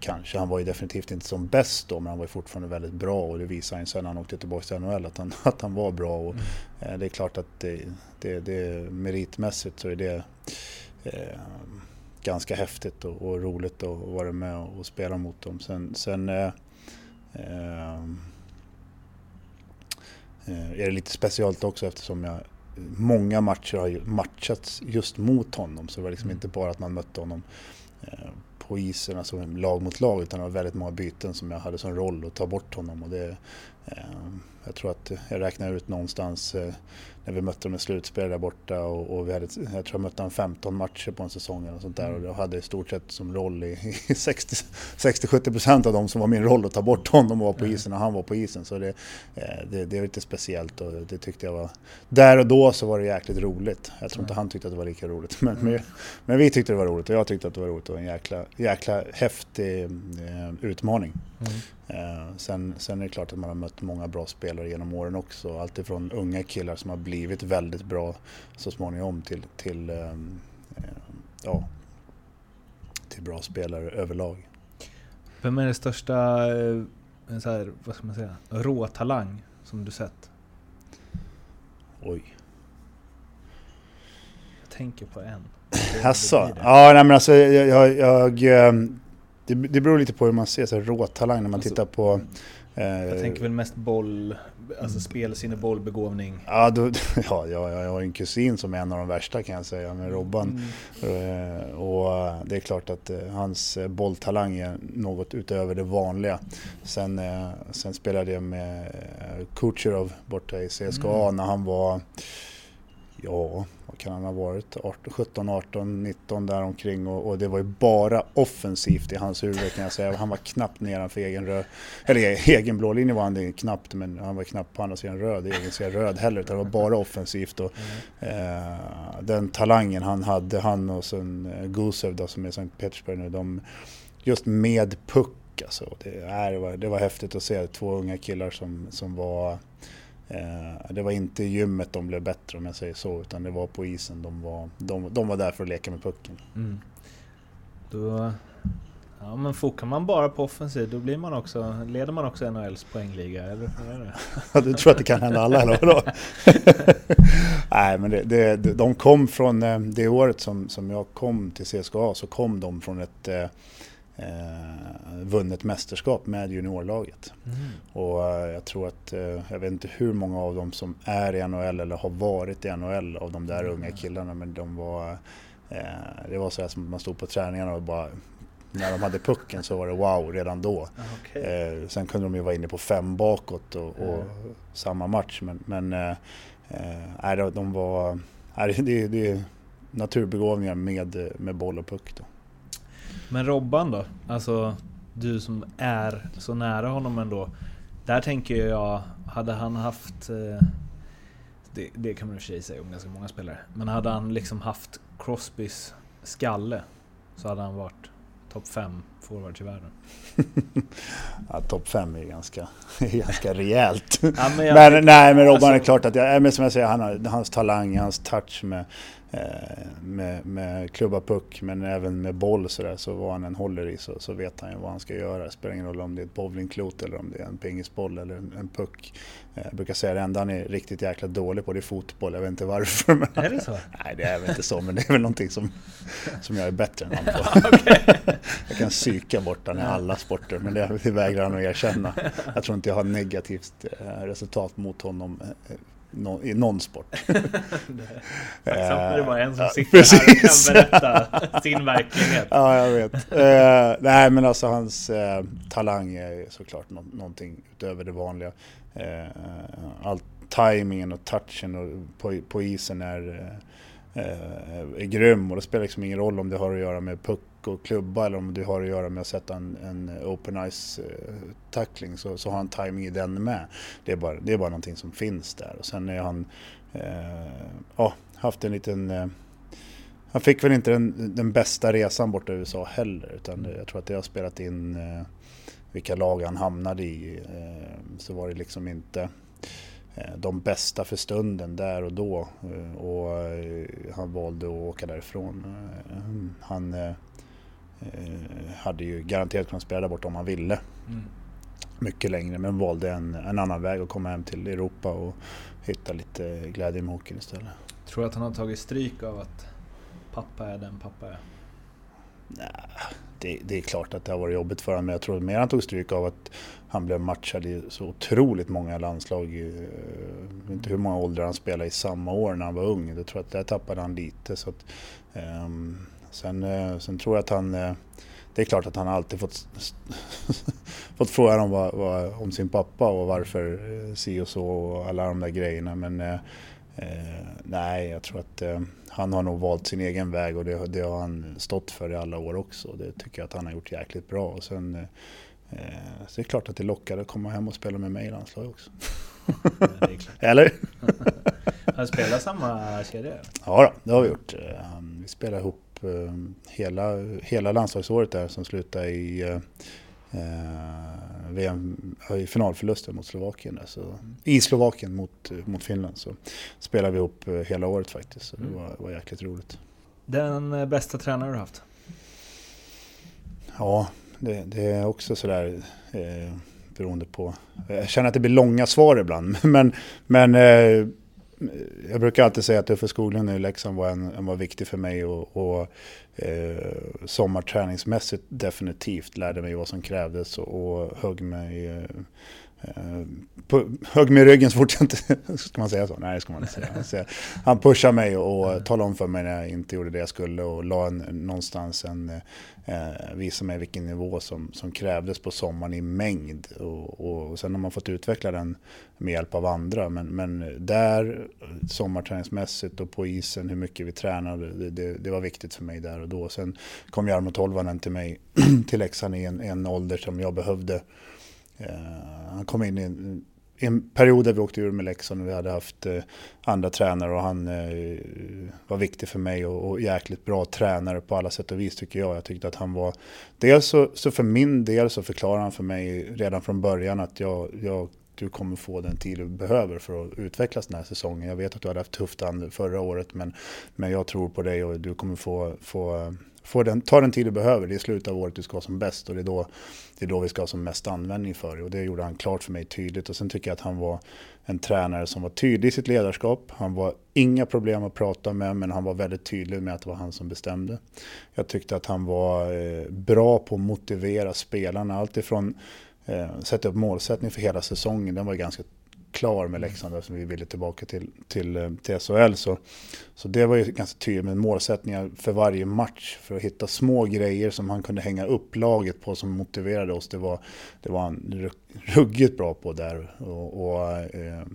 Kanske, han var ju definitivt inte som bäst då men han var ju fortfarande väldigt bra och det visade han sen när han åkte tillbaka till NHL att han, [laughs] att han var bra. Och, mm. eh, det är klart att det, det, det meritmässigt så är det eh, ganska häftigt och, och, roligt att vara med och, och spela mot dem. Sen, sen eh, eh, eh är det lite speciellt också eftersom jag många matcher har matchats just mot honom. Så det var liksom mm. inte bara att man mötte honom eh, på isen, alltså lag mot lag, utan det var väldigt många byten som jag hade som roll att ta bort honom. Och det, eh, jag tror att jag räknar ut någonstans eh, när vi mötte dem i slutspel där borta och, och, vi hade, jag tror jag mötte dem 15 matcher på en säsong och sånt där och jag hade i stort sett som roll i, i 60-70% av dem som var min roll att ta bort honom och vara på isen och han var på isen. Så det, eh, det, det är lite speciellt och det tyckte jag var... Där och då så var det jäkligt roligt. Jag tror inte han tyckte att det var lika roligt men, men, men vi tyckte det var roligt och jag tyckte att det var roligt och en jäkla, jäkla häftig eh, utmaning. Mm. Eh, sen, sen är det klart att man har mött många bra spelare genom åren också. Alltifrån unga killar som har blivit väldigt bra så småningom till, till, ehm, eh, ja, till bra spelare överlag. Vem är den största eh, så här, vad ska man säga, råtalang som du sett? Oj. Jag tänker på en. Jaså? Ja, nej men alltså jag, jag, jag ehm, det, det beror lite på hur man ser så råtalang när man alltså, tittar på... Eh, jag tänker väl mest boll, alltså spelsinne, bollbegåvning. Ja, då, [laughs] ja, ja, jag har en kusin som är en av de värsta kan jag säga, med Robban. Mm. Eh, och det är klart att eh, hans bolltalang är något utöver det vanliga. Sen, eh, sen spelade jag med eh, Kucherov borta i CSKA mm. när han var ja, vad kan han ha varit, 18, 17, 18, 19 däromkring och, och det var ju bara offensivt i hans huvud kan jag säga. Han var knappt nedanför egen röd, eller e- egen blå linje var han det knappt, men han var knappt på andra sidan röd, egen sidan röd heller, utan det var bara offensivt. Och, mm. eh, den talangen han hade, han och sen eh, Gusev då, som är Sankt Petersburg nu, de, just med puck alltså. Det, det, var, det var häftigt att se två unga killar som, som var det var inte i gymmet de blev bättre om jag säger så, utan det var på isen. De var, de, de var där för att leka med pucken. Mm. Då, ja men fokar man bara på offensiv, då blir man också, leder man också NHLs poängliga, eller hur är det? [laughs] du tror att det kan hända alla, eller vadå? [laughs] Nej, men det, det, de kom från, eh, det året som, som jag kom till CSKA, så kom de från ett eh, vunnit mästerskap med juniorlaget. Mm. Och eh, jag tror att, eh, jag vet inte hur många av dem som är i NHL eller har varit i NHL av de där mm. unga killarna men de var, eh, det var så här som man stod på träningarna och bara när de hade pucken så var det wow redan då. Okay. Eh, sen kunde de ju vara inne på fem bakåt och, och mm. samma match men, men eh, de var, det, det är naturbegåvningar med, med boll och puck. Då. Men Robban då? Alltså du som är så nära honom ändå. Där tänker jag, hade han haft... Eh, det, det kan man i och för sig säga om ganska många spelare. Men hade han liksom haft Crosbys skalle så hade han varit topp 5 forwards i världen. [laughs] ja, topp 5 är ganska, [laughs] ganska rejält. Ja, men, men nej, men Robban alltså, är klart att jag, men som jag säger, han har, hans talang, hans touch med, med, med klubba puck men även med boll så, där, så vad han än håller i så, så vet han ju vad han ska göra. Det spelar ingen roll om det är ett bowlingklot eller om det är en pingisboll eller en, en puck. Eh, jag brukar säga att det enda han är riktigt jäkla dålig på det är fotboll. Jag vet inte varför. Men är det så? [laughs] Nej, det är väl inte så, men det är väl någonting som, som jag är bättre än han på. [laughs] jag kan psyka bort honom i alla sporter, men det, det vägrar han att erkänna. Jag tror inte jag har negativt eh, resultat mot honom eh, i någon sport. Tacksamt [laughs] när det bara en som sitter här och kan berätta sin verklighet. Ja, jag vet. Uh, nej, men alltså hans uh, talang är såklart no någonting utöver det vanliga. Uh, all timingen och touchen och på, på isen är, är grym och det spelar liksom ingen roll om det har att göra med puck och klubba eller om det har att göra med att sätta en, en open ice tackling så, så har han timing i den med. Det är, bara, det är bara någonting som finns där och sen är han eh, ja, haft en liten eh, han fick väl inte den, den bästa resan bort i USA heller utan jag tror att det har spelat in eh, vilka lag han hamnade i. Eh, så var det liksom inte eh, de bästa för stunden där och då eh, och han valde att åka därifrån. Han hade ju garanterat kunnat spela där borta om han ville. Mm. Mycket längre men valde en, en annan väg att komma hem till Europa och hitta lite glädje med hockeyn istället. Tror du att han har tagit stryk av att pappa är den pappa är? Nej, det, det, är klart att det har varit jobbigt för honom men jag tror mer han tog stryk av att han blev matchad i så otroligt många landslag. Jag vet inte hur många åldrar han spelade i samma år när han var ung. Jag tror att där tappade han lite. Så att, um, sen, uh, sen tror jag att han uh, det är klart att han alltid fått, [laughs] fått frågan om, vad, vad, om sin pappa och varför eh, si och så och alla de där grejerna. Men eh, eh, nej, jag tror att eh, han har nog valt sin egen väg och det, det, har han stått för i alla år också. Det tycker jag att han har gjort jäkligt bra. Och sen, eh, så det är klart att det lockade att komma hem och spela med mig i landslaget också. [laughs] Eller? Har du spelat samma kedja? Ja, då, det har vi gjort. Vi spelar ihop Eh, hela, hela landslagsåret där som slutade i eh, eh VM, i finalförlusten mot Slovakien. Där, så, I Slovakien mot, mot Finland så spelade vi ihop eh, hela året faktiskt. Så det mm. var, var jäkligt roligt. Den bästa tränare du haft? Ja, det, det är också sådär eh, beroende på... Jag känner att det blir långa svar ibland. [laughs] Men, men eh, jag brukar alltid säga att Uffe Skoglund i Leksand var, en, en var viktig för mig och, och eh, sommarträningsmässigt definitivt lärde mig vad som krävdes och, och högg mig eh, Eh, på, högg mig i ryggen så fort jag inte... [laughs] Ska man säga så? Nej, det ska man inte säga. Han pushade mig och talade om för mig när jag inte gjorde det jag skulle och la en, någonstans en... Eh, visade mig vilken nivå som, som krävdes på sommaren i mängd. Och, och sen har man fått utveckla den med hjälp av andra. Men, men där, sommarträningsmässigt och på isen, hur mycket vi tränade, det, det, det var viktigt för mig där och då. Sen kom Jarmo Tolvanen till mig, [clears throat] till Leksand i en, en ålder som jag behövde Eh, Eh, han kom in i en, i en period där vi åkte ur med Leksand och vi hade haft eh, andra tränare och han eh, var viktig för mig och, och jäkligt bra tränare på alla sätt och vis tycker jag. Jag tyckte att han var, dels så, så för min del så förklarade han för mig redan från början att jag, jag du kommer få den tid du behöver för att utvecklas den här säsongen. Jag vet att du hade haft tufft förra året men, men jag tror på dig och du kommer få, få Får den, ta den tid du behöver, det är slutet av året du ska ha som bäst och det är, då, det är då vi ska ha som mest användning för det. Och det gjorde han klart för mig tydligt. Och sen tycker jag att han var en tränare som var tydlig i sitt ledarskap. Han var inga problem att prata med, men han var väldigt tydlig med att det var han som bestämde. Jag tyckte att han var eh, bra på att motivera spelarna. Alltifrån eh, sätta upp målsättning för hela säsongen, den var ganska klar med Leksand eftersom vi ville tillbaka till, till, eh, till SHL. Så, så det var ju ganska tydligt med målsättningar för varje match för att hitta små grejer som han kunde hänga upp laget på som motiverade oss. Det var, det var han ruggigt bra på där och, och eh,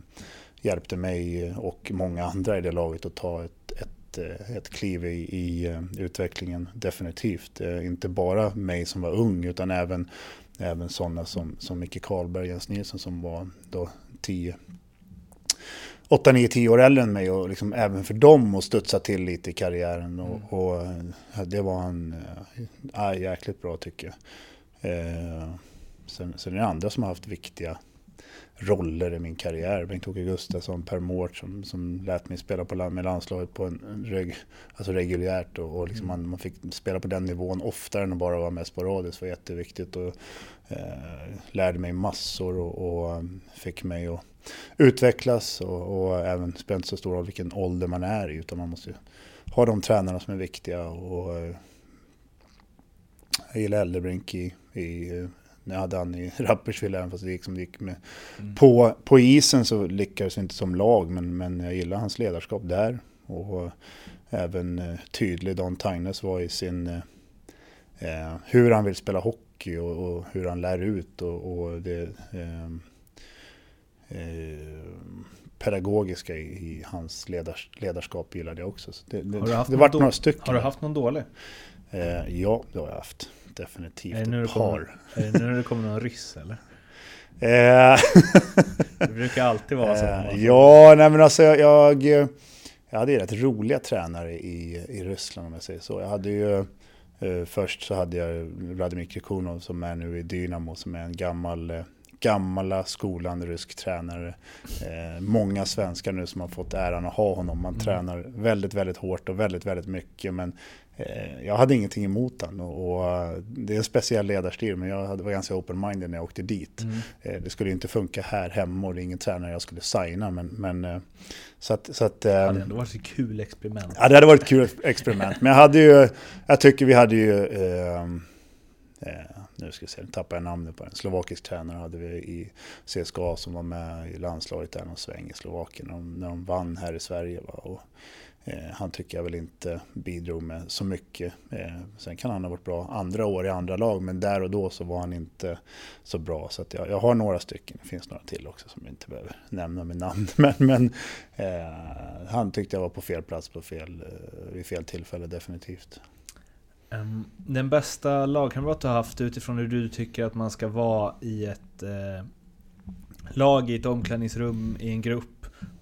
hjälpte mig och många andra i det laget att ta ett, ett, eh, ett kliv i, i eh, utvecklingen definitivt. Inte bara mig som var ung utan även även sådana som, som Micke Karlberg, Jens Nilsson som var då 10 8, 9, 10 år äldre än mig och liksom även för dem att studsa till lite i karriären. Och, Mm. och eh, det var han äh, jäkligt bra tycker jag. Eh, sen, sen är det andra som har haft viktiga roller i min karriär. Bengt-Åke Gustafsson, Per Mårts som, som lät mig spela på, land- med landslaget på en, reg, alltså reguljärt och, och liksom man, man fick spela på den nivån oftare än att bara vara med sporadiskt var jätteviktigt och eh, lärde mig massor och, och um, fick mig att utvecklas och, och även spelar inte så stor roll vilken ålder man är i utan man måste ju ha de tränarna som är viktiga och eh, jag gillar Eldebrink i, i eh, när jag hade han i [laughs] Rapperswil även fast det gick som det gick med. På, på isen så lyckades vi inte som lag men, men jag gillar hans ledarskap där. Och även eh, tydlig Don Tagnes var i sin eh, eh, hur han vill spela hockey och, och hur han lär ut och, och det eh, eh, pedagogiska i, i hans ledars, ledarskap gillade jag också. Så det det, Har du haft det vart några stycken. Har du haft någon dålig? Eh, ja, det har jag haft. Definitivt Är det nu ett det kommer- par. Är det nu när det kommer någon ryss eller? Eh, [laughs] Det brukar alltid vara så. Eh, ja, nej men alltså jag, jag, jag hade ju rätt roliga tränare i, i Ryssland om jag säger så. Jag hade ju, först så hade jag Vladimir Krikunov som är nu i Dynamo som är en gammal, eh, gamla skolan rysk tränare. Eh, många svenskar nu som har fått äran att ha honom. Man tränar väldigt, väldigt hårt och väldigt, väldigt mycket. Men eh, jag hade ingenting emot honom. Och, eh, det är en speciell ledarstil men jag hade, var ganska open-minded när jag åkte dit. Eh, det skulle inte funka här hemma och det är ingen tränare jag skulle signa. Men, men eh, så att, så att, Det eh, hade ändå varit ett kul experiment. Ja, det hade varit ett kul experiment. Men jag hade ju, jag tycker vi hade ju, eh, eh, nu ska jag se, nu tappar jag namnet på en slovakisk tränare hade vi i CSKA som var med i landslaget där någon sväng i Slovakien när de, när de vann här i Sverige. Va? Och, eh, Eh, han tycker jag väl inte bidrog med så mycket. Eh, sen kan han ha varit bra andra år i andra lag, men där och då så var han inte så bra. Så att jag, jag har några stycken, det finns några till också som jag inte behöver nämna med namn. [laughs] Men, men eh, han tyckte jag var på fel plats på fel, eh, vid fel tillfälle definitivt. Ehm, den bästa lagkamrat du har haft utifrån hur du tycker att man ska vara i ett eh, lag, i ett omklädningsrum, i en grupp.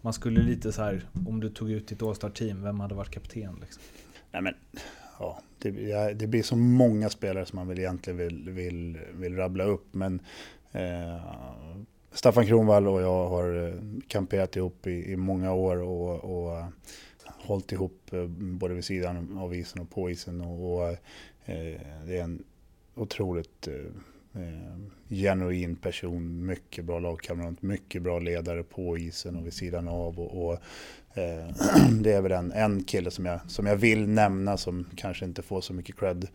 Man skulle lite så här, om du tog ut ditt All-Star-team, vem hade varit kapten? Liksom? Nej, men, ja, det, det blir så många spelare som man väl egentligen vill, vill, vill rabbla upp. Men eh, Staffan Kronwall och jag har eh, kamperat ihop i, i många år och, och eh, hållit ihop eh, både vid sidan av isen och på isen. Och, och eh, det är en otroligt eh, genuin person, mycket bra lagkamrat, mycket bra ledare på isen och vid sidan av. Och, och [clears throat] det är väl en, en kille som jag, som jag vill nämna som kanske inte får så mycket cred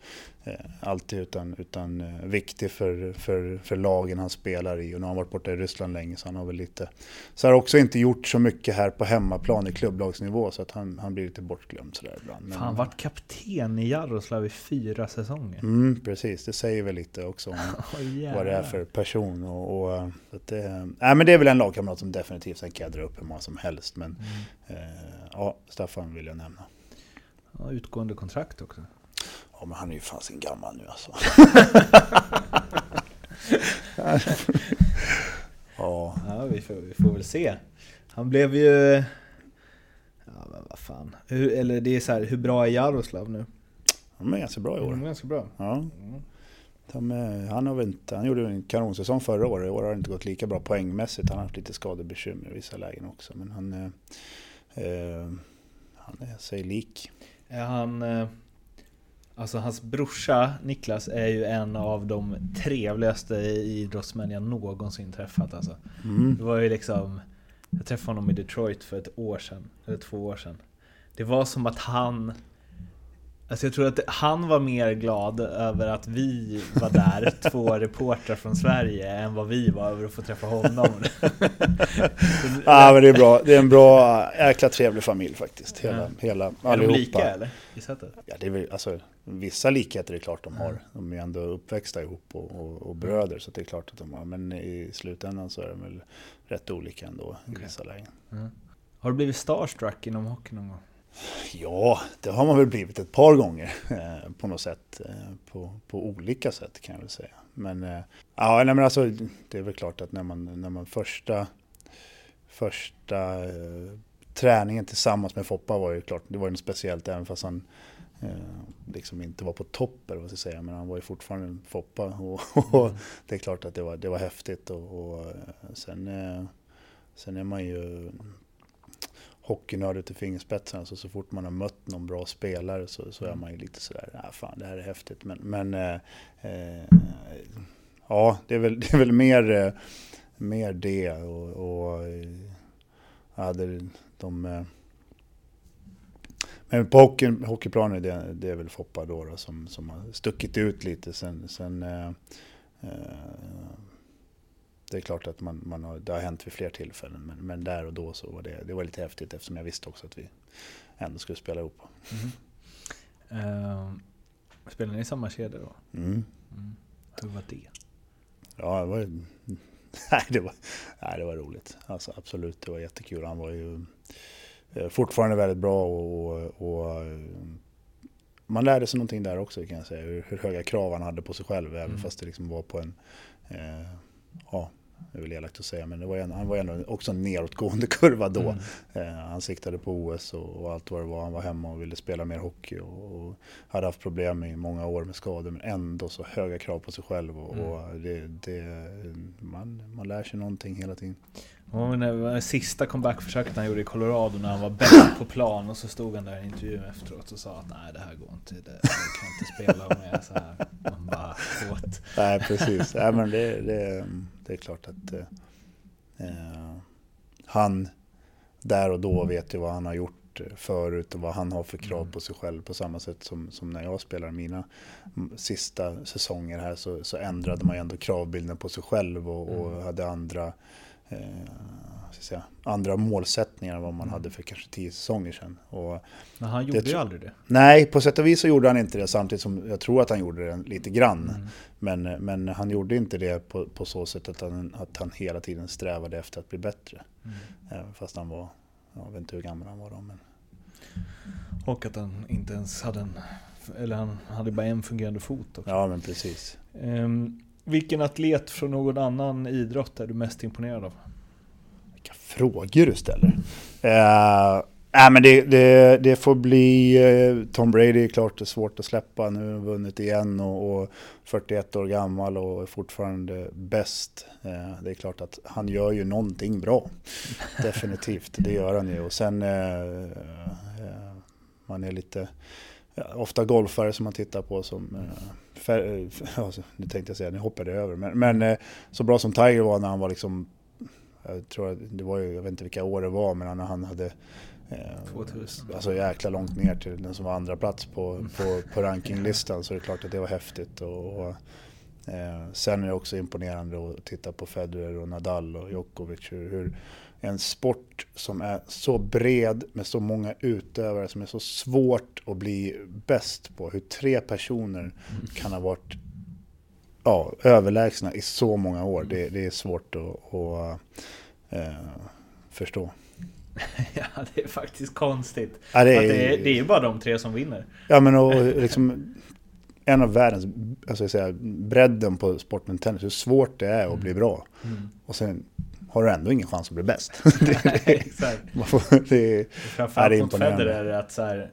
eh, alltid utan, utan eh, viktig för, för, för lagen han spelar i. Och nu har han varit borta i Ryssland länge så han har väl lite... Så har också inte gjort så mycket här på hemmaplan i klubblagsnivå så att han, han blir lite bortglömd sådär ibland. Men- Fan, vart kapten i Jaroslav i fyra säsonger. Mm, precis, det säger väl lite också om [laughs] Oj, vad det är för person. Och, och, eh, att det, nej, men det är väl en lagkamrat som definitivt, sen kan jag dra upp hur många som helst. Men Mm. Eh, ja, Staffan vill jag nämna. Ja, utgående kontrakt också. Ja, men han är ju fan sin gammal nu alltså. [laughs] ja, Ja, vi får, vi får väl se. Han blev ju... Ja, men vad fan. Hur, eller det är så här, hur bra är Jaroslav nu? han är ganska bra i år. De är ganska bra. Ja. De, eh, han, har väl inte, han gjorde en kanonsäsong förra året. I år har det inte gått lika bra poängmässigt. Han har haft lite skadebekymmer i vissa lägen också. Men han, eh, han är sig lik. Är han... eh, Alltså hans brorsa Niklas är ju en av de trevligaste idrottsmän jag någonsin träffat alltså. Mm. Det var ju liksom... Jag träffade honom i Detroit för ett år sedan, eller två år sedan. Det var som att han... Alltså jag tror att han var mer glad över att vi var där, [laughs] två reportrar från Sverige, än vad vi var över att få träffa honom. [laughs] [laughs] Ja, men det är bra. Det är en bra, jäkla trevlig familj faktiskt. Hela, Ja. hela är de allihopa. lika eller? I sättet? Ja, det är väl, alltså, vissa likheter är klart de har. De är ändå uppväxta ihop och, och, och bröder så det är klart att de har. Men i slutändan så är de väl rätt olika ändå i Okej. vissa lägen. Har du blivit starstruck inom hockey någon gång? Ja, det har man väl blivit ett par gånger eh, på något sätt. Eh, på, på olika sätt kan jag väl säga. Men, eh, ja, nej, men alltså, det är väl klart att när man, när man första första träningen tillsammans med Foppa var ju klart, det var ju något speciellt även fast han liksom inte var på topp eller vad ska jag säga, men han var ju fortfarande en Foppa och, [laughs] och det är klart att det var, det var häftigt och, och sen, sen är man ju hockeynörd i fingerspetsarna så så fort man har mött någon bra spelare så, så är man ju lite sådär, ja fan det här är häftigt. Men, men eh, eh, ja det är väl, det är väl mer, eh, mer det och, och ja, det, de eh, men på hockey, hockeyplanen det, det är väl Foppa då, då som, som har stuckit ut lite. Sen, sen eh, eh, det är klart att man, man har, det har hänt vid fler tillfällen men, men där och då så var det, det var lite häftigt eftersom jag visste också att vi ändå skulle spela ihop. Mm. Uh, spelar ni i samma kedja då? Mm. Mm. Hur var det? Ja, det var, [laughs] nej, det var, nej, det var roligt. Alltså, absolut, det var jättekul. Han var ju eh, fortfarande väldigt bra och, och, eh, man lärde sig någonting där också kan jag säga. Hur, hur höga krav han hade på sig själv även mm. fast det liksom var på en eh, ja, det är väl elakt att säga, men det var en, han var ändå också en nedåtgående [laughs] kurva då. Mm. Eh, han siktade på OS och, och, allt vad det var. Han var hemma och ville spela mer hockey och, och, hade haft problem i många år med skador, men ändå så höga krav på sig själv. Och, mm. och det, det, man, man lär sig någonting hela tiden. Och när, sista comebackförsöket han gjorde i Colorado när han var bäst på plan och så stod han där i intervjun efteråt och sa att nej det här går inte, det, jag kan inte spela är så här. Man bara, åt. Nej precis, nej, men det, det, det är klart att eh, han där och då vet ju vad han har gjort förut och vad han har för krav mm. på sig själv på samma sätt som, som när jag spelar mina sista säsonger här så, så ändrade man ju ändå kravbilden på sig själv och, och mm. hade andra eh, säga, andra målsättningar än vad man hade för kanske tio säsonger sedan. Och Men han gjorde ju aldrig det. Nej, på sätt och vis så gjorde han inte det samtidigt som jag tror att han gjorde det lite grann. Mm. Men, men han gjorde inte det på, på så sätt att han, att han hela tiden strävade efter att bli bättre. Mm. Fast han var, jag vet inte hur gammal han var då. Men... Och att han inte ens hade en, eller han hade bara en fungerande fot också. Ja men precis. Um, vilken atlet från någon annan idrott är du mest imponerad av? Vilka frågor du ställer. Uh, äh, men det, det, det, får bli uh, Tom Brady, är klart det är svårt att släppa. Nu har han vunnit igen och, och 41 år gammal och är fortfarande bäst. Uh, det är klart att han gör ju någonting bra. [laughs] Definitivt, det gör han ju. Och sen man är lite ofta golfare som man tittar på som, eh, [laughs] nu tänkte jag säga, nu hoppade jag över, men, men eh, så bra som Tiger var när han var liksom, jag tror det var ju, jag vet inte vilka år det var, men när han hade 2000. Eh, alltså jäkla långt ner till den som var andra plats på, på, på rankinglistan så det är klart att det var häftigt. Och, och eh, sen är det också imponerande att titta på Federer och Nadal och Djokovic. Hur, hur, en sport som är så bred med så många utövare som är så svårt att bli bäst på. Hur tre personer mm. kan ha varit ja, överlägsna i så många år. Det, det är svårt att, att äh, förstå. [laughs] ja, det är faktiskt konstigt. Ja, det, är, det, är, det är bara de tre som vinner. Ja, men och liksom en av världens, alltså jag säger, bredden på sporten tennis, hur svårt det är att mm. bli bra. Mm. Och sen har du ändå ingen chans att bli bäst. Framförallt mot Federer att så här,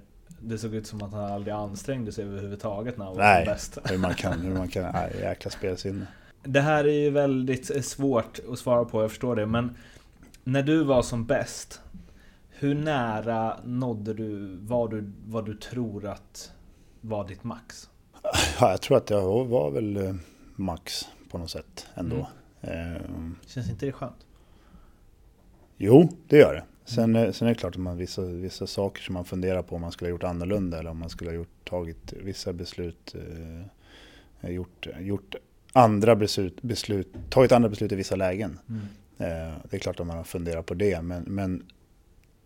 det såg ut som att han aldrig ansträngde sig överhuvudtaget när han var nej, bäst. hur man kan, hur man kan, [laughs] nej, jäkla spelsinne. Det här är ju väldigt svårt att svara på, jag förstår det. Men när du var som bäst, hur nära nådde du vad du, vad du tror att var ditt max? [laughs] Ja, jag tror att jag var väl eh, max på något sätt ändå. Mm. Um, Känns inte det skönt? Jo, det gör det. Sen, mm. sen är det klart att man vissa, vissa saker som man funderar på om man skulle ha gjort annorlunda eller om man skulle ha gjort, tagit vissa beslut, eh, gjort, gjort andra beslut, beslut, tagit andra beslut i vissa lägen. Mm. Eh, det är klart att man har funderat på det, men, men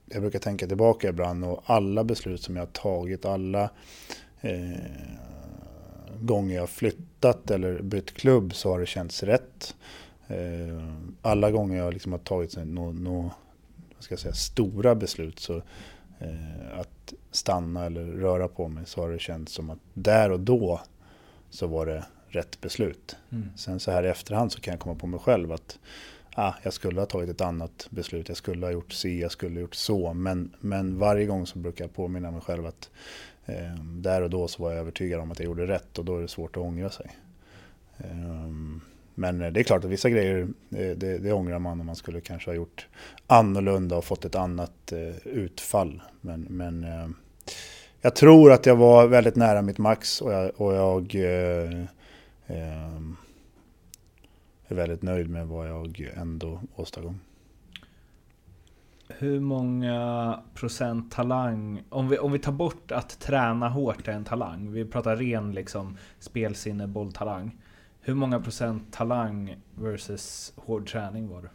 jag brukar tänka tillbaka ibland och alla beslut som jag har tagit, alla eh, gånger jag har flyttat eller bytt klubb så har det känts rätt. Eh, alla gånger jag liksom har tagit några no, ska jag säga, stora beslut så eh, att stanna eller röra på mig så har det känts som att där och då så var det rätt beslut. Mm. Sen så här i efterhand så kan jag komma på mig själv att ah, jag skulle ha tagit ett annat beslut, jag skulle ha gjort si, jag skulle ha gjort så. Men, men varje gång så brukar jag påminna mig själv att eh, där och då så var jag övertygad om att jag gjorde rätt och då är det svårt att ångra sig. Eh, men eh, det är klart att vissa grejer, det, det, det ångrar man om man skulle kanske ha gjort annorlunda och fått ett annat eh, utfall. Men, men jag tror att jag var väldigt nära mitt max och jag, och jag eh, är väldigt nöjd med vad jag ändå åstadkom. Hur många procent talang, om vi, om vi tar bort att träna hårt är en talang, vi pratar ren liksom spelsinne, bolltalang. Hur många procent talang versus hård träning var det?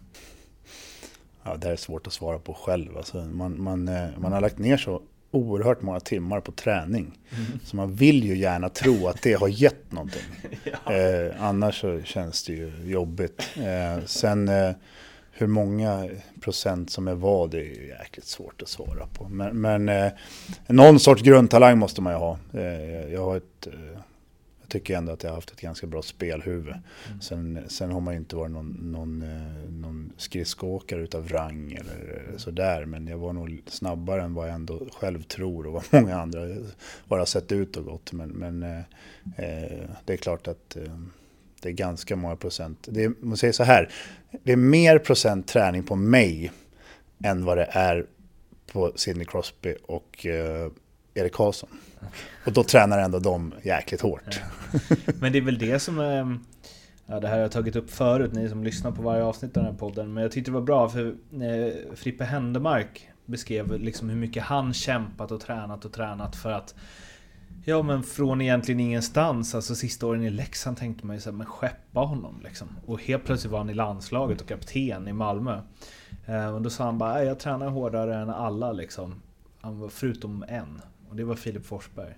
Ja, det här är svårt att svara på själv. Alltså man, man, eh, man har lagt ner så oerhört många timmar på träning. Mm. Så man vill ju gärna tro att det har gett någonting. [laughs] ja. eh, annars så känns det ju jobbigt. Eh, sen eh, hur många procent som är vad, det är ju jäkligt svårt att svara på. Men, men eh, någon sorts grundtalang måste man ju ha. Eh, jag har ett tycker ändå att jag har haft ett ganska bra spelhuvud. Mm. Sen, sen har man ju inte varit någon, någon, eh, någon skridskoåkare utav rang eller sådär. Men jag var nog snabbare än vad jag ändå själv tror och vad [laughs] många andra bara sett ut och gått. Men, men eh, eh, det är klart att eh, det är ganska många procent. Det är, man säger så här, det är mer procent träning på mig än vad det är på Sidney Crosby och eh, Erik Karlsson. Och då tränar ändå de jäkligt hårt. Ja. Men det är väl det som är... Ja, det här har jag tagit upp förut, ni som lyssnar på varje avsnitt av den här podden. Men jag tyckte det var bra för eh, Frippe Händemark beskrev liksom hur mycket han kämpat och tränat och tränat för att Ja men från egentligen ingenstans, alltså sista åren i Leksand tänkte man ju såhär, men skeppa honom liksom. Och helt plötsligt var han i landslaget och kapten i Malmö. Eh, och då sa han bara, jag tränar hårdare än alla liksom. Han var förutom en. Och det var Filip Forsberg.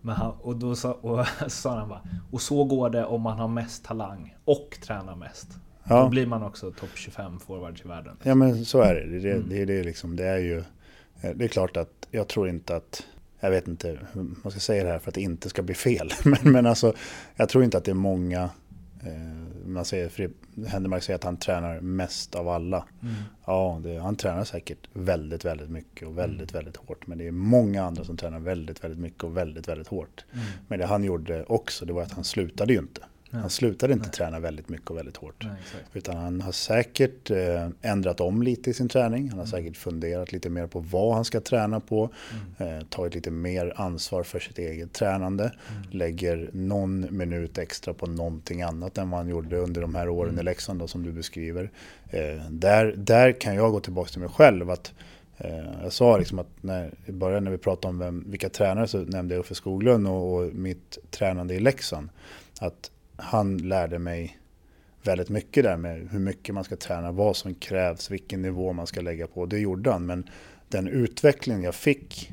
Men han, och då sa, och [laughs] sa han bara, och så går det om man har mest talang och tränar mest. Ja. Då blir man också topp 25 forwards i världen. Ja men så är det. Det är, mm. det, det, liksom, det är ju... Eh, det är klart att jag tror inte att... Jag vet inte hur man ska säga det här för att det inte ska bli fel. [laughs] Men, men alltså, jag tror inte att det är många man säger, Händemark säger att han tränar mest av alla. Mm. Ja, det, han tränar säkert väldigt, väldigt mycket och väldigt, mm. väldigt hårt. Men det är många andra som tränar väldigt, väldigt mycket och väldigt, väldigt hårt. Mm. Men det han gjorde också, det var att han slutade ju inte. Han slutade inte Nej. träna väldigt mycket och väldigt hårt. Nej, utan han har säkert eh, ändrat om lite i sin träning. Han har mm. säkert funderat lite mer på vad han ska träna på. Mm. Eh, tagit lite mer ansvar för sitt eget tränande. Mm. Lägger någon minut extra på någonting annat än vad han gjorde under de här åren mm. i Leksand då, som du beskriver. Eh, där, där kan jag gå tillbaka till mig själv. att eh, jag sa liksom att när, i början när vi pratade om vem, vilka tränare så nämnde jag Uffe Skoglund och, och mitt tränande i Leksand. Att han lärde mig väldigt mycket där med hur mycket man ska träna, vad som krävs, vilken nivå man ska lägga på. Det gjorde han, men den utveckling jag fick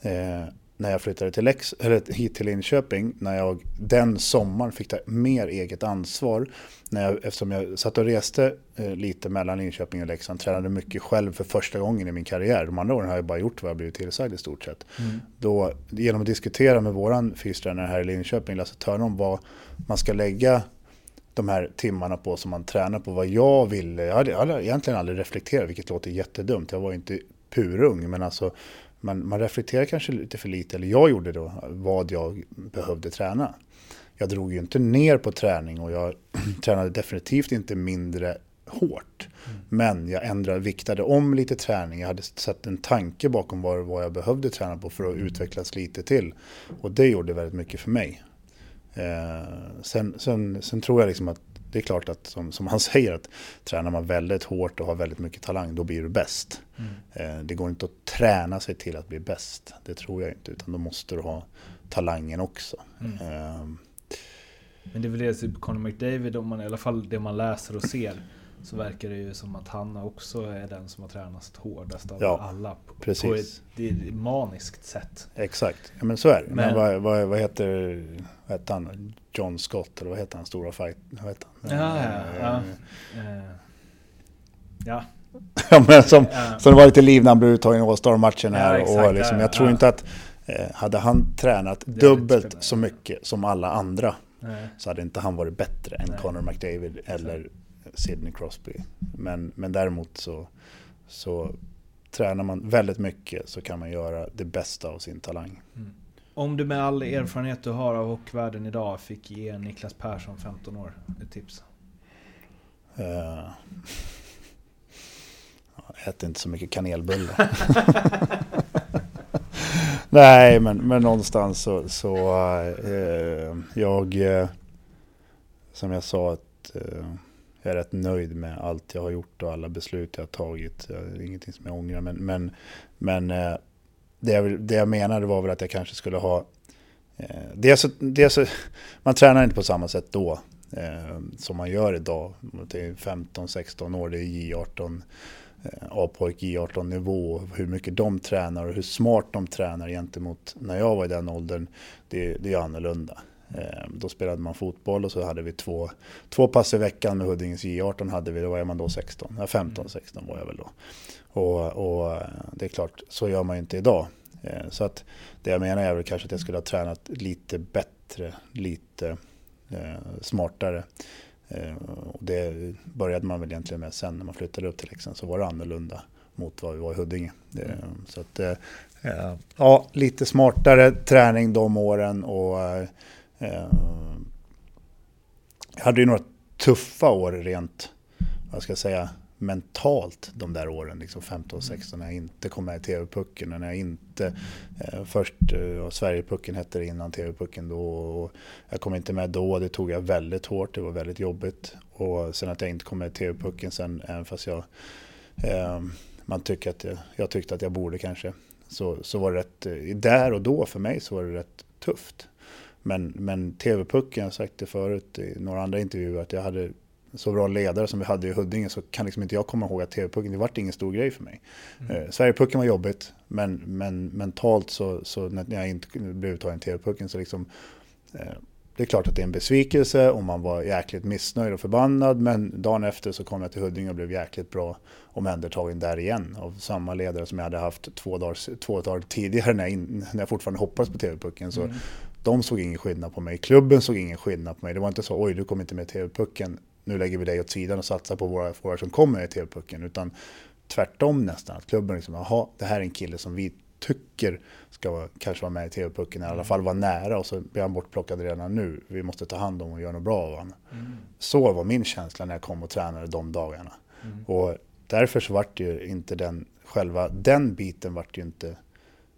eh, när jag flyttade till Lex, eller hit till Linköping, när jag den sommaren fick ta mer eget ansvar. När jag, eftersom jag satt och reste eh, lite mellan Linköping och Leksand, tränade mycket själv för första gången i min karriär. De andra åren har jag bara gjort vad jag blivit tillsagd i stort sett. Mm. Då, genom att diskutera med våran fystränare här i Linköping, Lasse Törnholm, vad man ska lägga de här timmarna på som man tränar på, vad jag ville. Jag hade, jag hade egentligen aldrig reflekterat, vilket låter jättedumt. Jag var inte purung, men alltså man, man reflekterar kanske lite för lite, eller jag gjorde då, vad jag behövde träna. Jag drog ju inte ner på träning och jag [clears throat] tränade definitivt inte mindre hårt. Mm. Men jag ändrade, viktade om lite träning. Jag hade satt en tanke bakom vad, vad jag behövde träna på för att utvecklas lite till. Och det gjorde väldigt mycket för mig. Eh, sen, sen, sen tror jag liksom att det är klart att som, som han [laughs] säger att tränar man väldigt hårt och har väldigt mycket talang då blir du bäst. Mm. Eh, det går inte att träna sig till att bli bäst. Det tror jag inte. Utan då måste du ha talangen också. Mm. Eh, Men det är väl det, typ Conor McDavid, om man, i alla fall det man läser och ser. Så verkar det ju som att han också är den som har tränat hårdast av ja, alla. På, precis. på ett maniskt sätt. Exakt, ja, men så är det. Men, men vad, vad, vad, heter vad heter han? John Scott, eller vad heter han? Stora fight? Vad heter han? Ja, ja, ja. Uh, [laughs] ja. men som, som det var lite liv när han blev uttagen i All-Star-matchen här. Ja, exakt, och liksom, jag tror inte att eh, hade han tränat dubbelt så mycket som alla andra Nej. så hade inte han varit bättre än Nej. Conor McDavid eller Sidney Crosby. Men, men däremot så, så tränar man väldigt mycket så kan man göra det bästa av sin talang. Mm. Om du med all erfarenhet du har av hockeyvärlden idag fick ge Niklas Persson, 15 år, ett tips? [laughs] Uh, äter inte så mycket kanelbullar. [laughs] Nej, men, men någonstans så, så uh, jag, uh, som jag sa, att jag är rätt nöjd med allt jag har gjort och alla beslut jag har tagit. Det är ingenting som jag ångrar. Men, men, men eh, det, jag, det jag menade var väl att jag kanske skulle ha... Eh, dels, så, man tränar inte på samma sätt då eh, som man gör idag. Det är 15-16 år, det är J18, eh, A-pojk J18 nivå. Hur mycket de tränar och hur smart de tränar gentemot när jag var i den åldern, det, det är annorlunda. Eh, då spelade man fotboll och så hade vi två, två pass i veckan med Huddinges J18 hade vi, då var man då 16, 15-16 var jag väl då. Och, och, det är klart, så gör man ju inte idag. Eh, så att det jag menar är väl kanske att jag skulle ha tränat lite bättre, lite eh, smartare. Eh, och det började man väl egentligen med sen när man flyttade upp till Leksand så var det annorlunda mot vad vi var i Huddinge. Så att, ja, lite smartare träning de åren och jag hade ju några tuffa år rent, vad ska jag säga, mentalt de där åren, liksom 15 16, när jag inte kom med i TV-pucken. När jag inte, eh, först, eh, Sverigepucken hette det innan TV-pucken då. Och jag kom inte med då, det tog jag väldigt hårt, det var väldigt jobbigt. Och sen att jag inte kom med i TV-pucken sen, även fast jag, eh, man tycker att jag, jag, tyckte att jag borde kanske. Så, så var det rätt, eh, där och då för mig så var det rätt tufft. Men, men TV-pucken, jag har sagt det förut i några andra intervjuer, att jag hade så bra ledare som vi hade i Huddinge så kan liksom inte jag komma ihåg att TV-pucken, det vart ingen stor grej för mig. Mm. Eh, Sverigepucken var jobbigt, men, men mentalt så, så när jag inte blev uttagen i TV-pucken så liksom eh, det är klart att det är en besvikelse och man var jäkligt missnöjd och förbannad men dagen efter så kom jag till Huddinge och blev jäkligt bra omhändertagen där igen av samma ledare som jag hade haft två dagar, två dagar tidigare när jag, in, när jag fortfarande hoppades på TV-pucken. Så mm. De såg ingen skillnad på mig, klubben såg ingen skillnad på mig. Det var inte så oj du kom inte med TV-pucken nu lägger vi dig åt sidan och satsar på våra forwards som kommer i TV-pucken. Utan tvärtom nästan, att klubben liksom, jaha, det här är en kille som vi tycker ska vara, kanske vara med i TV-pucken, i alla fall vara nära och så blir han bortplockad redan nu. Vi måste ta hand om och göra något bra av honom. Mm. Så var min känsla när jag kom och tränade de dagarna. Mm. Och därför så vart ju inte den, själva den biten vart ju inte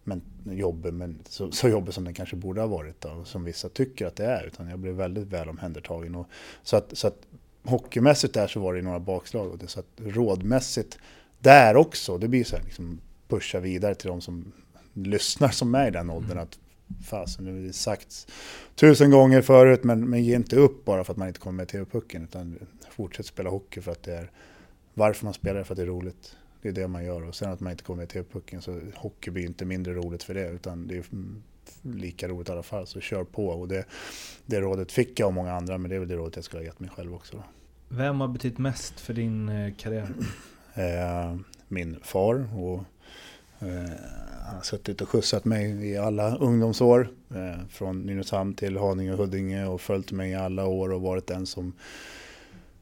men, jobbig, men så, så jobbig som den kanske borde ha varit då, som vissa tycker att det är. Utan jag blev väldigt väl omhändertagen. Och, så, att, så att hockeymässigt där så var det några bakslag. Och det, så att rådmässigt där också, det blir så här liksom pusha vidare till de som lyssnar som mig i den åldern. Mm. Att fasen, nu har det sagts tusen gånger förut, men, men ge inte upp bara för att man inte kommer med TV-pucken. Utan fortsätt spela hockey för att det är varför man spelar, för att det är roligt. Det är det man gör. Och sen att man inte kommer med TV-pucken så hockey blir inte mindre roligt för det. Utan det är lika roligt i alla fall. Så kör på. Och det, det rådet fick jag av många andra, men det är väl det rådet jag skulle ha gett mig själv också. Vem har betytt mest för din eh, karriär? [clears throat] Eh, min far. Och, eh, han har suttit och skjutsat mig i alla ungdomsår. från Nynäshamn till Haninge och Huddinge och följt mig i alla år och varit den som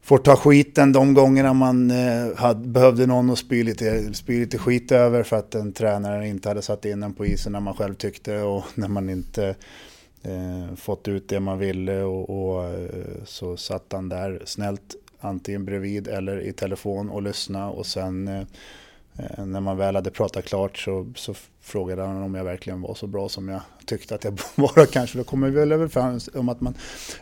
får ta skiten de gångerna man eh, hade, behövde någon att spy lite, spy lite skit över för att en tränare inte hade satt in en på isen när man själv tyckte och [laughs] när man inte eh, fått ut det man ville och, och eh, så satt han där snällt antingen bredvid eller i telefon och lyssnade och sen Eh, Eh, när man väl hade pratat klart så, så frågade han om jag verkligen var så bra som jag tyckte att jag [laughs] var. Kanske då kommer vi väl överens om att man,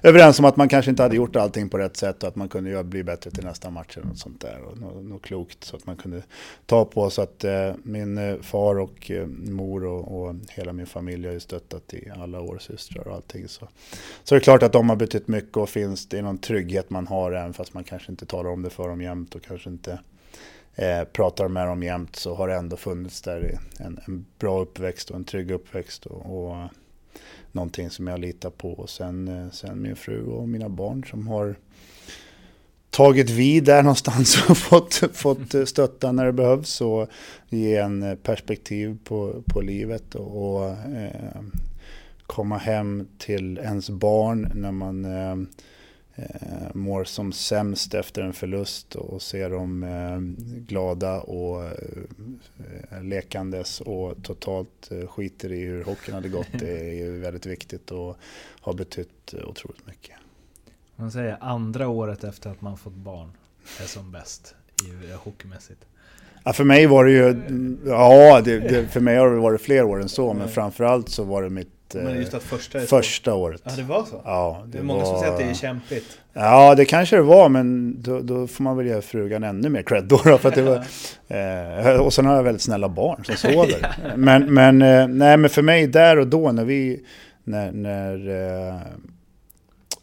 överens om att man kanske inte hade gjort allting på rätt sätt och att man kunde bli bättre till nästa match eller något sånt där. Och något, något klokt så att man kunde ta på. Så att eh, min eh, far och eh, mor och, och, hela min familj har ju stöttat i alla år, systrar och allting. Så, så det är klart att de har betytt mycket och finns det någon trygghet man har även fast man kanske inte talar om det för dem jämt och kanske inte eh, pratar med dem jämt så har det ändå funnits där en, en bra uppväxt och en trygg uppväxt. Och, och någonting som jag litar på. Och sen, eh, sen min fru och mina barn som har tagit vid där någonstans [laughs] och fått, fått stötta när det behövs och ge en perspektiv på, på livet och, och eh, komma hem till ens barn när man eh, eh, mår som sämst efter en förlust och ser dem eh, glada och eh, lekandes och totalt eh, skiter i hur hockeyn hade gått. Det är ju väldigt viktigt och har betytt otroligt mycket. Man säger andra året efter att man fått barn är som bäst i hockeymässigt. Ja, för mig var det ju, ja det, det, för mig har det varit fler år än så, men framförallt så var det mitt men just att första, första året. Ja, det var så? Ja, det, det är många var... som säger att det är kämpigt. Ja, det kanske det var, men då, då får man väl ge frugan ännu mer cred då. då för att det var, [laughs] eh, och sen har jag väldigt snälla barn som [laughs] sover. ja. Men, men, eh, nej, men för mig där och då när vi, när, när, eh,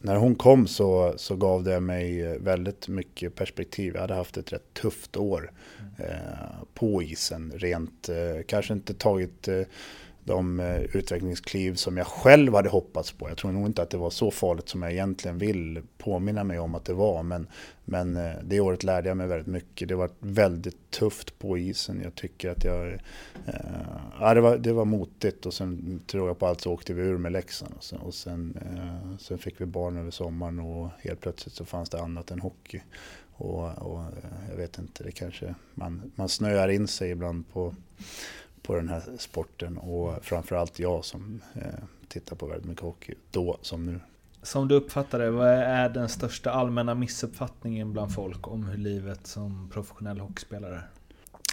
när hon kom så, så gav det mig väldigt mycket perspektiv. Jag hade haft ett rätt tufft år mm. eh, på isen. Rent, eh, kanske inte tagit eh, de eh, utvecklingskliv som jag själv hade hoppats på. Jag tror nog inte att det var så farligt som jag egentligen vill påminna mig om att det var. Men, men eh, det året lärde jag mig väldigt mycket. Det var väldigt tufft på isen. Jag tycker att jag... Eh, ja, det, var, det var motigt och sen tror jag på allt så åkte vi ur med Leksand. Och sen, och sen, eh, sen fick vi barn över sommaren och helt plötsligt så fanns det annat än hockey. Och, och eh, jag vet inte, det kanske... Man, man snöar in sig ibland på på den här sporten och framförallt jag som eh, tittar på väldigt mycket hockey då som nu. Som du uppfattar det, vad är den största allmänna missuppfattningen bland folk om hur livet som professionell hockeyspelare är?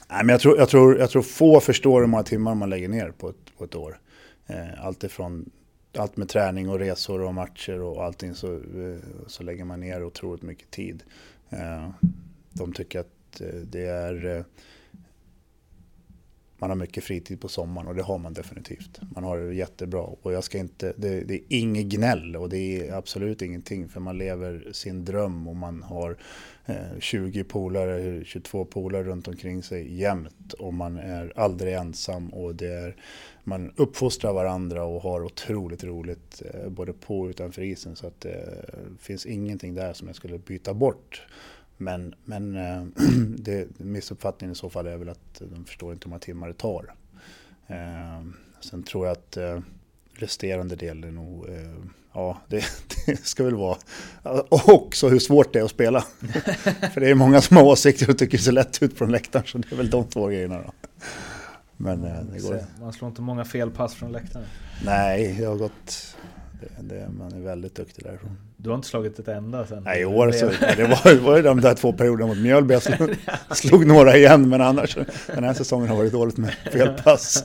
Nej, men jag, tror, jag, tror, jag tror få förstår hur många timmar man lägger ner på ett, på ett år. Eh, allt ifrån allt med träning och resor och matcher och allting så, eh, så lägger man ner otroligt mycket tid. De tycker att det är man har mycket fritid på sommaren och det har man definitivt. Man har det jättebra och jag ska inte, det, det, är inget gnäll och det är absolut ingenting för man lever sin dröm och man har eh, 20 polare, 22 polare runt omkring sig jämt och man är aldrig ensam och det är, man uppfostrar varandra och har otroligt roligt eh, både på och utanför isen så att det eh, finns ingenting där som jag skulle byta bort. Men, men eh, [clears throat] det, missuppfattningen i så fall är väl att de förstår inte hur många timmar det tar. Eh, sen tror jag att eh, resterande del är nog, ja [laughs] det, det, ska väl vara också hur svårt det är att spela. [laughs] För det är många som har åsikter och tycker det ser lätt ut den läktaren så det är väl de två grejerna då. Men det går. Man slår inte många fel pass från läktaren. Nej, jag har gått det, det, man är väldigt duktig därifrån. Du har inte slagit ett enda sen? Nej, i år så, det var, det var ju de där två perioderna mot Mjölby. Jag slog, slog, några igen, men annars den här säsongen har varit dåligt med felpass.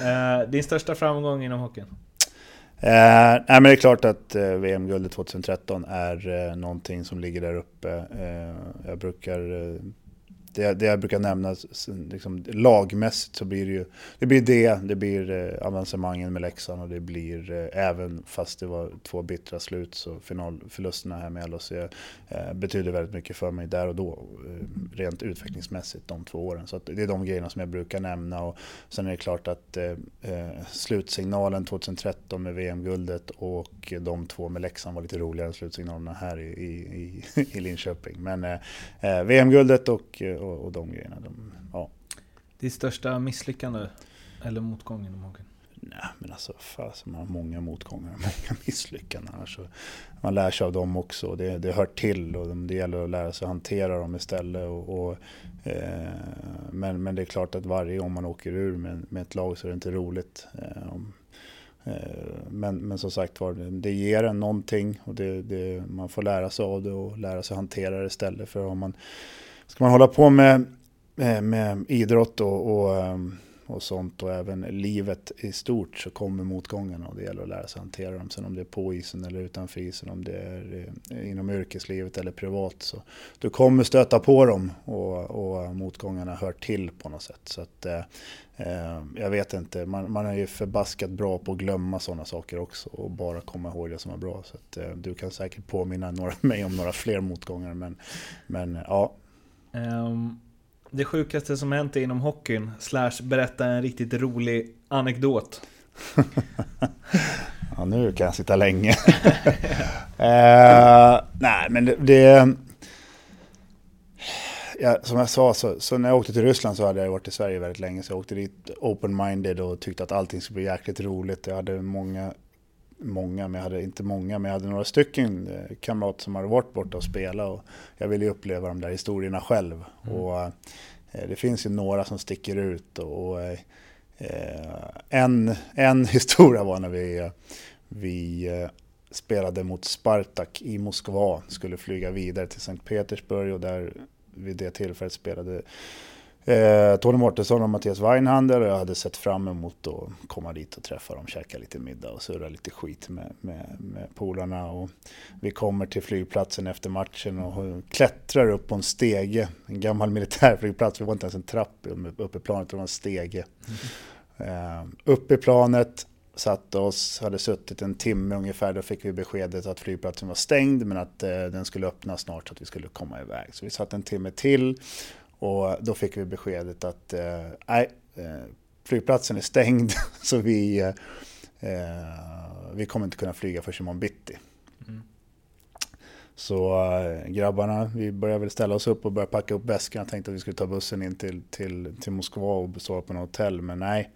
uh, din största framgång inom hockeyn? Uh, nej, men det är klart att uh, VM-guldet 2013 är uh, någonting som ligger där uppe. Uh, jag brukar det, det jag brukar nämna, liksom, lagmässigt så blir det ju det, blir det, det blir eh, avancemangen med Leksand och det blir eh, även fast det var två bittra slut så finalförlusterna här med LHC eh, betyder väldigt mycket för mig där och då. Eh, rent utvecklingsmässigt de två åren. Så det är de grejerna som jag brukar nämna och sen är det klart att eh, eh slutsignalen 2013 med VM-guldet och de två med Leksand var lite roligare än slutsignalerna här i, i, i Linköping. Men eh, eh VM-guldet och och, och de grejerna. De, ja. Ditt största misslyckande eller motgång inom hockeyn? Nej, men alltså fast, man har många motgångar och [laughs] många misslyckanden. Alltså, man lär sig av dem också. Det, det hör till och det gäller att lära sig hantera dem istället. Och, och eh, men, men det är klart att varje gång man åker ur med, med ett lag så är det inte roligt. Eh, eh, men, men som sagt var, det, det ger en någonting och det, det, man får lära sig av det och lära sig hantera det istället. För om man ska man hålla på med, eh, med, idrott och, och, ehm, och, sånt och även livet i stort så kommer motgångarna och det gäller att lära sig hantera dem. Sen om det är på isen eller utanför isen, om det är eh, inom yrkeslivet eller privat. Så du kommer stöta på dem och, och motgångarna hör till på något sätt. Så att, eh ehm, jag vet inte, man, man, är ju förbaskat bra på att glömma sådana saker också och bara komma ihåg det som är bra. Så att, eh, du kan säkert påminna några, [laughs] mig om några fler motgångar. Men, men ja, Um, det sjukaste som hänt inom hockeyn, slash berätta en riktigt rolig anekdot. [laughs] ja, nu kan jag sitta länge. uh, [laughs] nej, men det... det ja, som jag sa, så, så, när jag åkte till Ryssland så hade jag varit i Sverige väldigt länge. Så jag åkte dit open-minded och tyckte att allting skulle bli jäkligt roligt. Jag hade många många, men jag hade inte många, men jag hade några stycken eh, kamrater som hade varit borta och spelat och jag ville ju uppleva de där historierna själv. Mm. Och eh, det finns ju några som sticker ut och eh, en, en [laughs] historia var när vi, eh, vi eh, spelade mot Spartak i Moskva, skulle flyga vidare till Sankt Petersburg och där vid det tillfället spelade eh, Tony Mårtensson och Mattias Weinhandel och jag hade sett fram emot att komma dit och träffa dem, käka lite middag och surra lite skit med, med, med polarna. Och vi kommer till flygplatsen efter matchen och klättrar upp på en stege, en gammal militärflygplats, vi var inte ens en trapp uppe i planet, det var en stege. Eh, upp i planet, satte oss, hade suttit en timme ungefär, då fick vi beskedet att flygplatsen var stängd men att eh, den skulle öppna snart så att vi skulle komma iväg. Så vi satt en timme till och då fick vi beskedet att eh, nej, eh, flygplatsen är stängd [laughs] så vi, eh, vi kommer inte kunna flyga förrän imorgon bitti. Mm. Så grabbarna, vi började väl ställa oss upp och börja packa upp väskan. Jag tänkte att vi skulle ta bussen in till, till, till Moskva och sova på något hotell, men nej.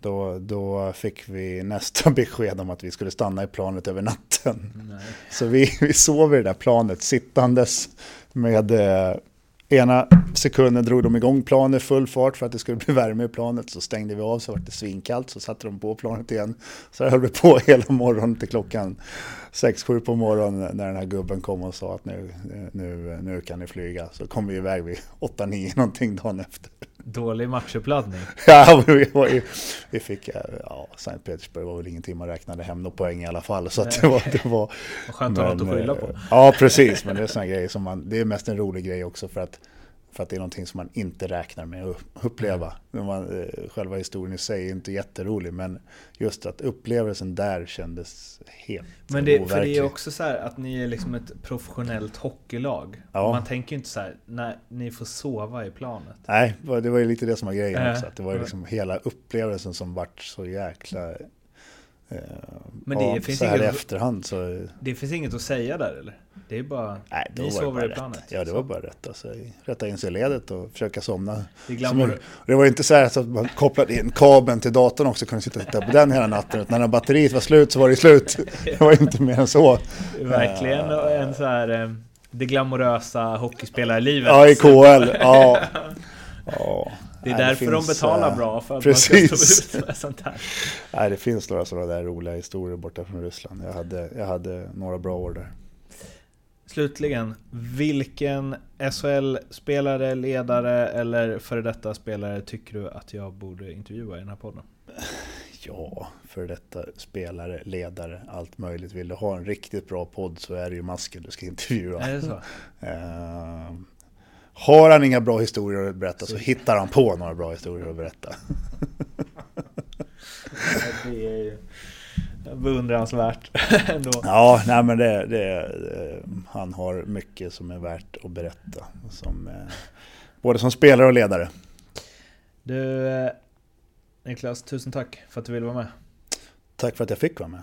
Då, då fick vi nästa [laughs] besked om att vi skulle stanna i planet över natten. Nej. Så vi, vi sov i det där planet sittandes med Ena sekunden drog de igång planet full fart för att det skulle bli värme i planet. Så stängde vi av så var det svinkallt så satte de på planet igen. Så höll vi på hela morgonen till klockan 6-7 på morgonen när den här gubben kom och sa att nu, nu, nu kan ni flyga. Så kom vi iväg vid 8-9 någonting dagen efter. Dålig matchuppladdning. [laughs] ja, [laughs] vi, vi, fick, ja, Sankt Petersburg var väl ingenting man räknade hem några poäng i alla fall. Så det var... Det var Skönt att ha något att skylla på. Ja, precis. Men det är sådana grejer som man, det är mest en rolig grej också för att för att det är någonting som man inte räknar med att uppleva. Man, eh, själva historien i sig är inte jätterolig men just att upplevelsen där kändes helt Men det, overklig. för det är också så här att ni är liksom ett professionellt hockeylag. Ja. Man tänker ju inte så här, nej, ni får sova i planet. Nej, det var ju lite det som var grejen också. Att det var ju liksom hela upplevelsen som vart så jäkla men det ja, finns så här inget, i efterhand så... Det finns inget att säga där eller? Det är bara... Nej, ni sover i planet. Ja, det var bara rätt. Alltså, rätta in sig i ledet och försöka somna. Det, Som, det var inte så här att man kopplade in kabeln till datorn också och kunde sitta och titta på den hela natten. Utan när batteriet var slut så var det slut. Det var inte mer än så. Verkligen en så här... Eh, det glamorösa hockeyspelarlivet. Ja, i KL. Ja. [laughs] ja. Det är Nej, därför finns, de betalar uh, bra, för att precis. man ska stå ut med sånt här. Nej, det finns några sådana där roliga historier borta från Ryssland. Jag hade, jag hade några bra år där. Slutligen, vilken SHL-spelare, ledare eller före detta spelare tycker du att jag borde intervjua i den här podden? Ja, före detta spelare, ledare, allt möjligt. Vill du ha en riktigt bra podd så är det ju Masken du ska intervjua. Är det så? [laughs] har han inga bra historier att berätta så hittar han på några bra historier att berätta. det är beundransvärt ändå. Ja, nej men det, det, han har mycket som är värt att berätta. Som, eh, både som spelare och ledare. Du, eh, Niklas, tusen tack för att du ville vara med. Tack för att jag fick vara med.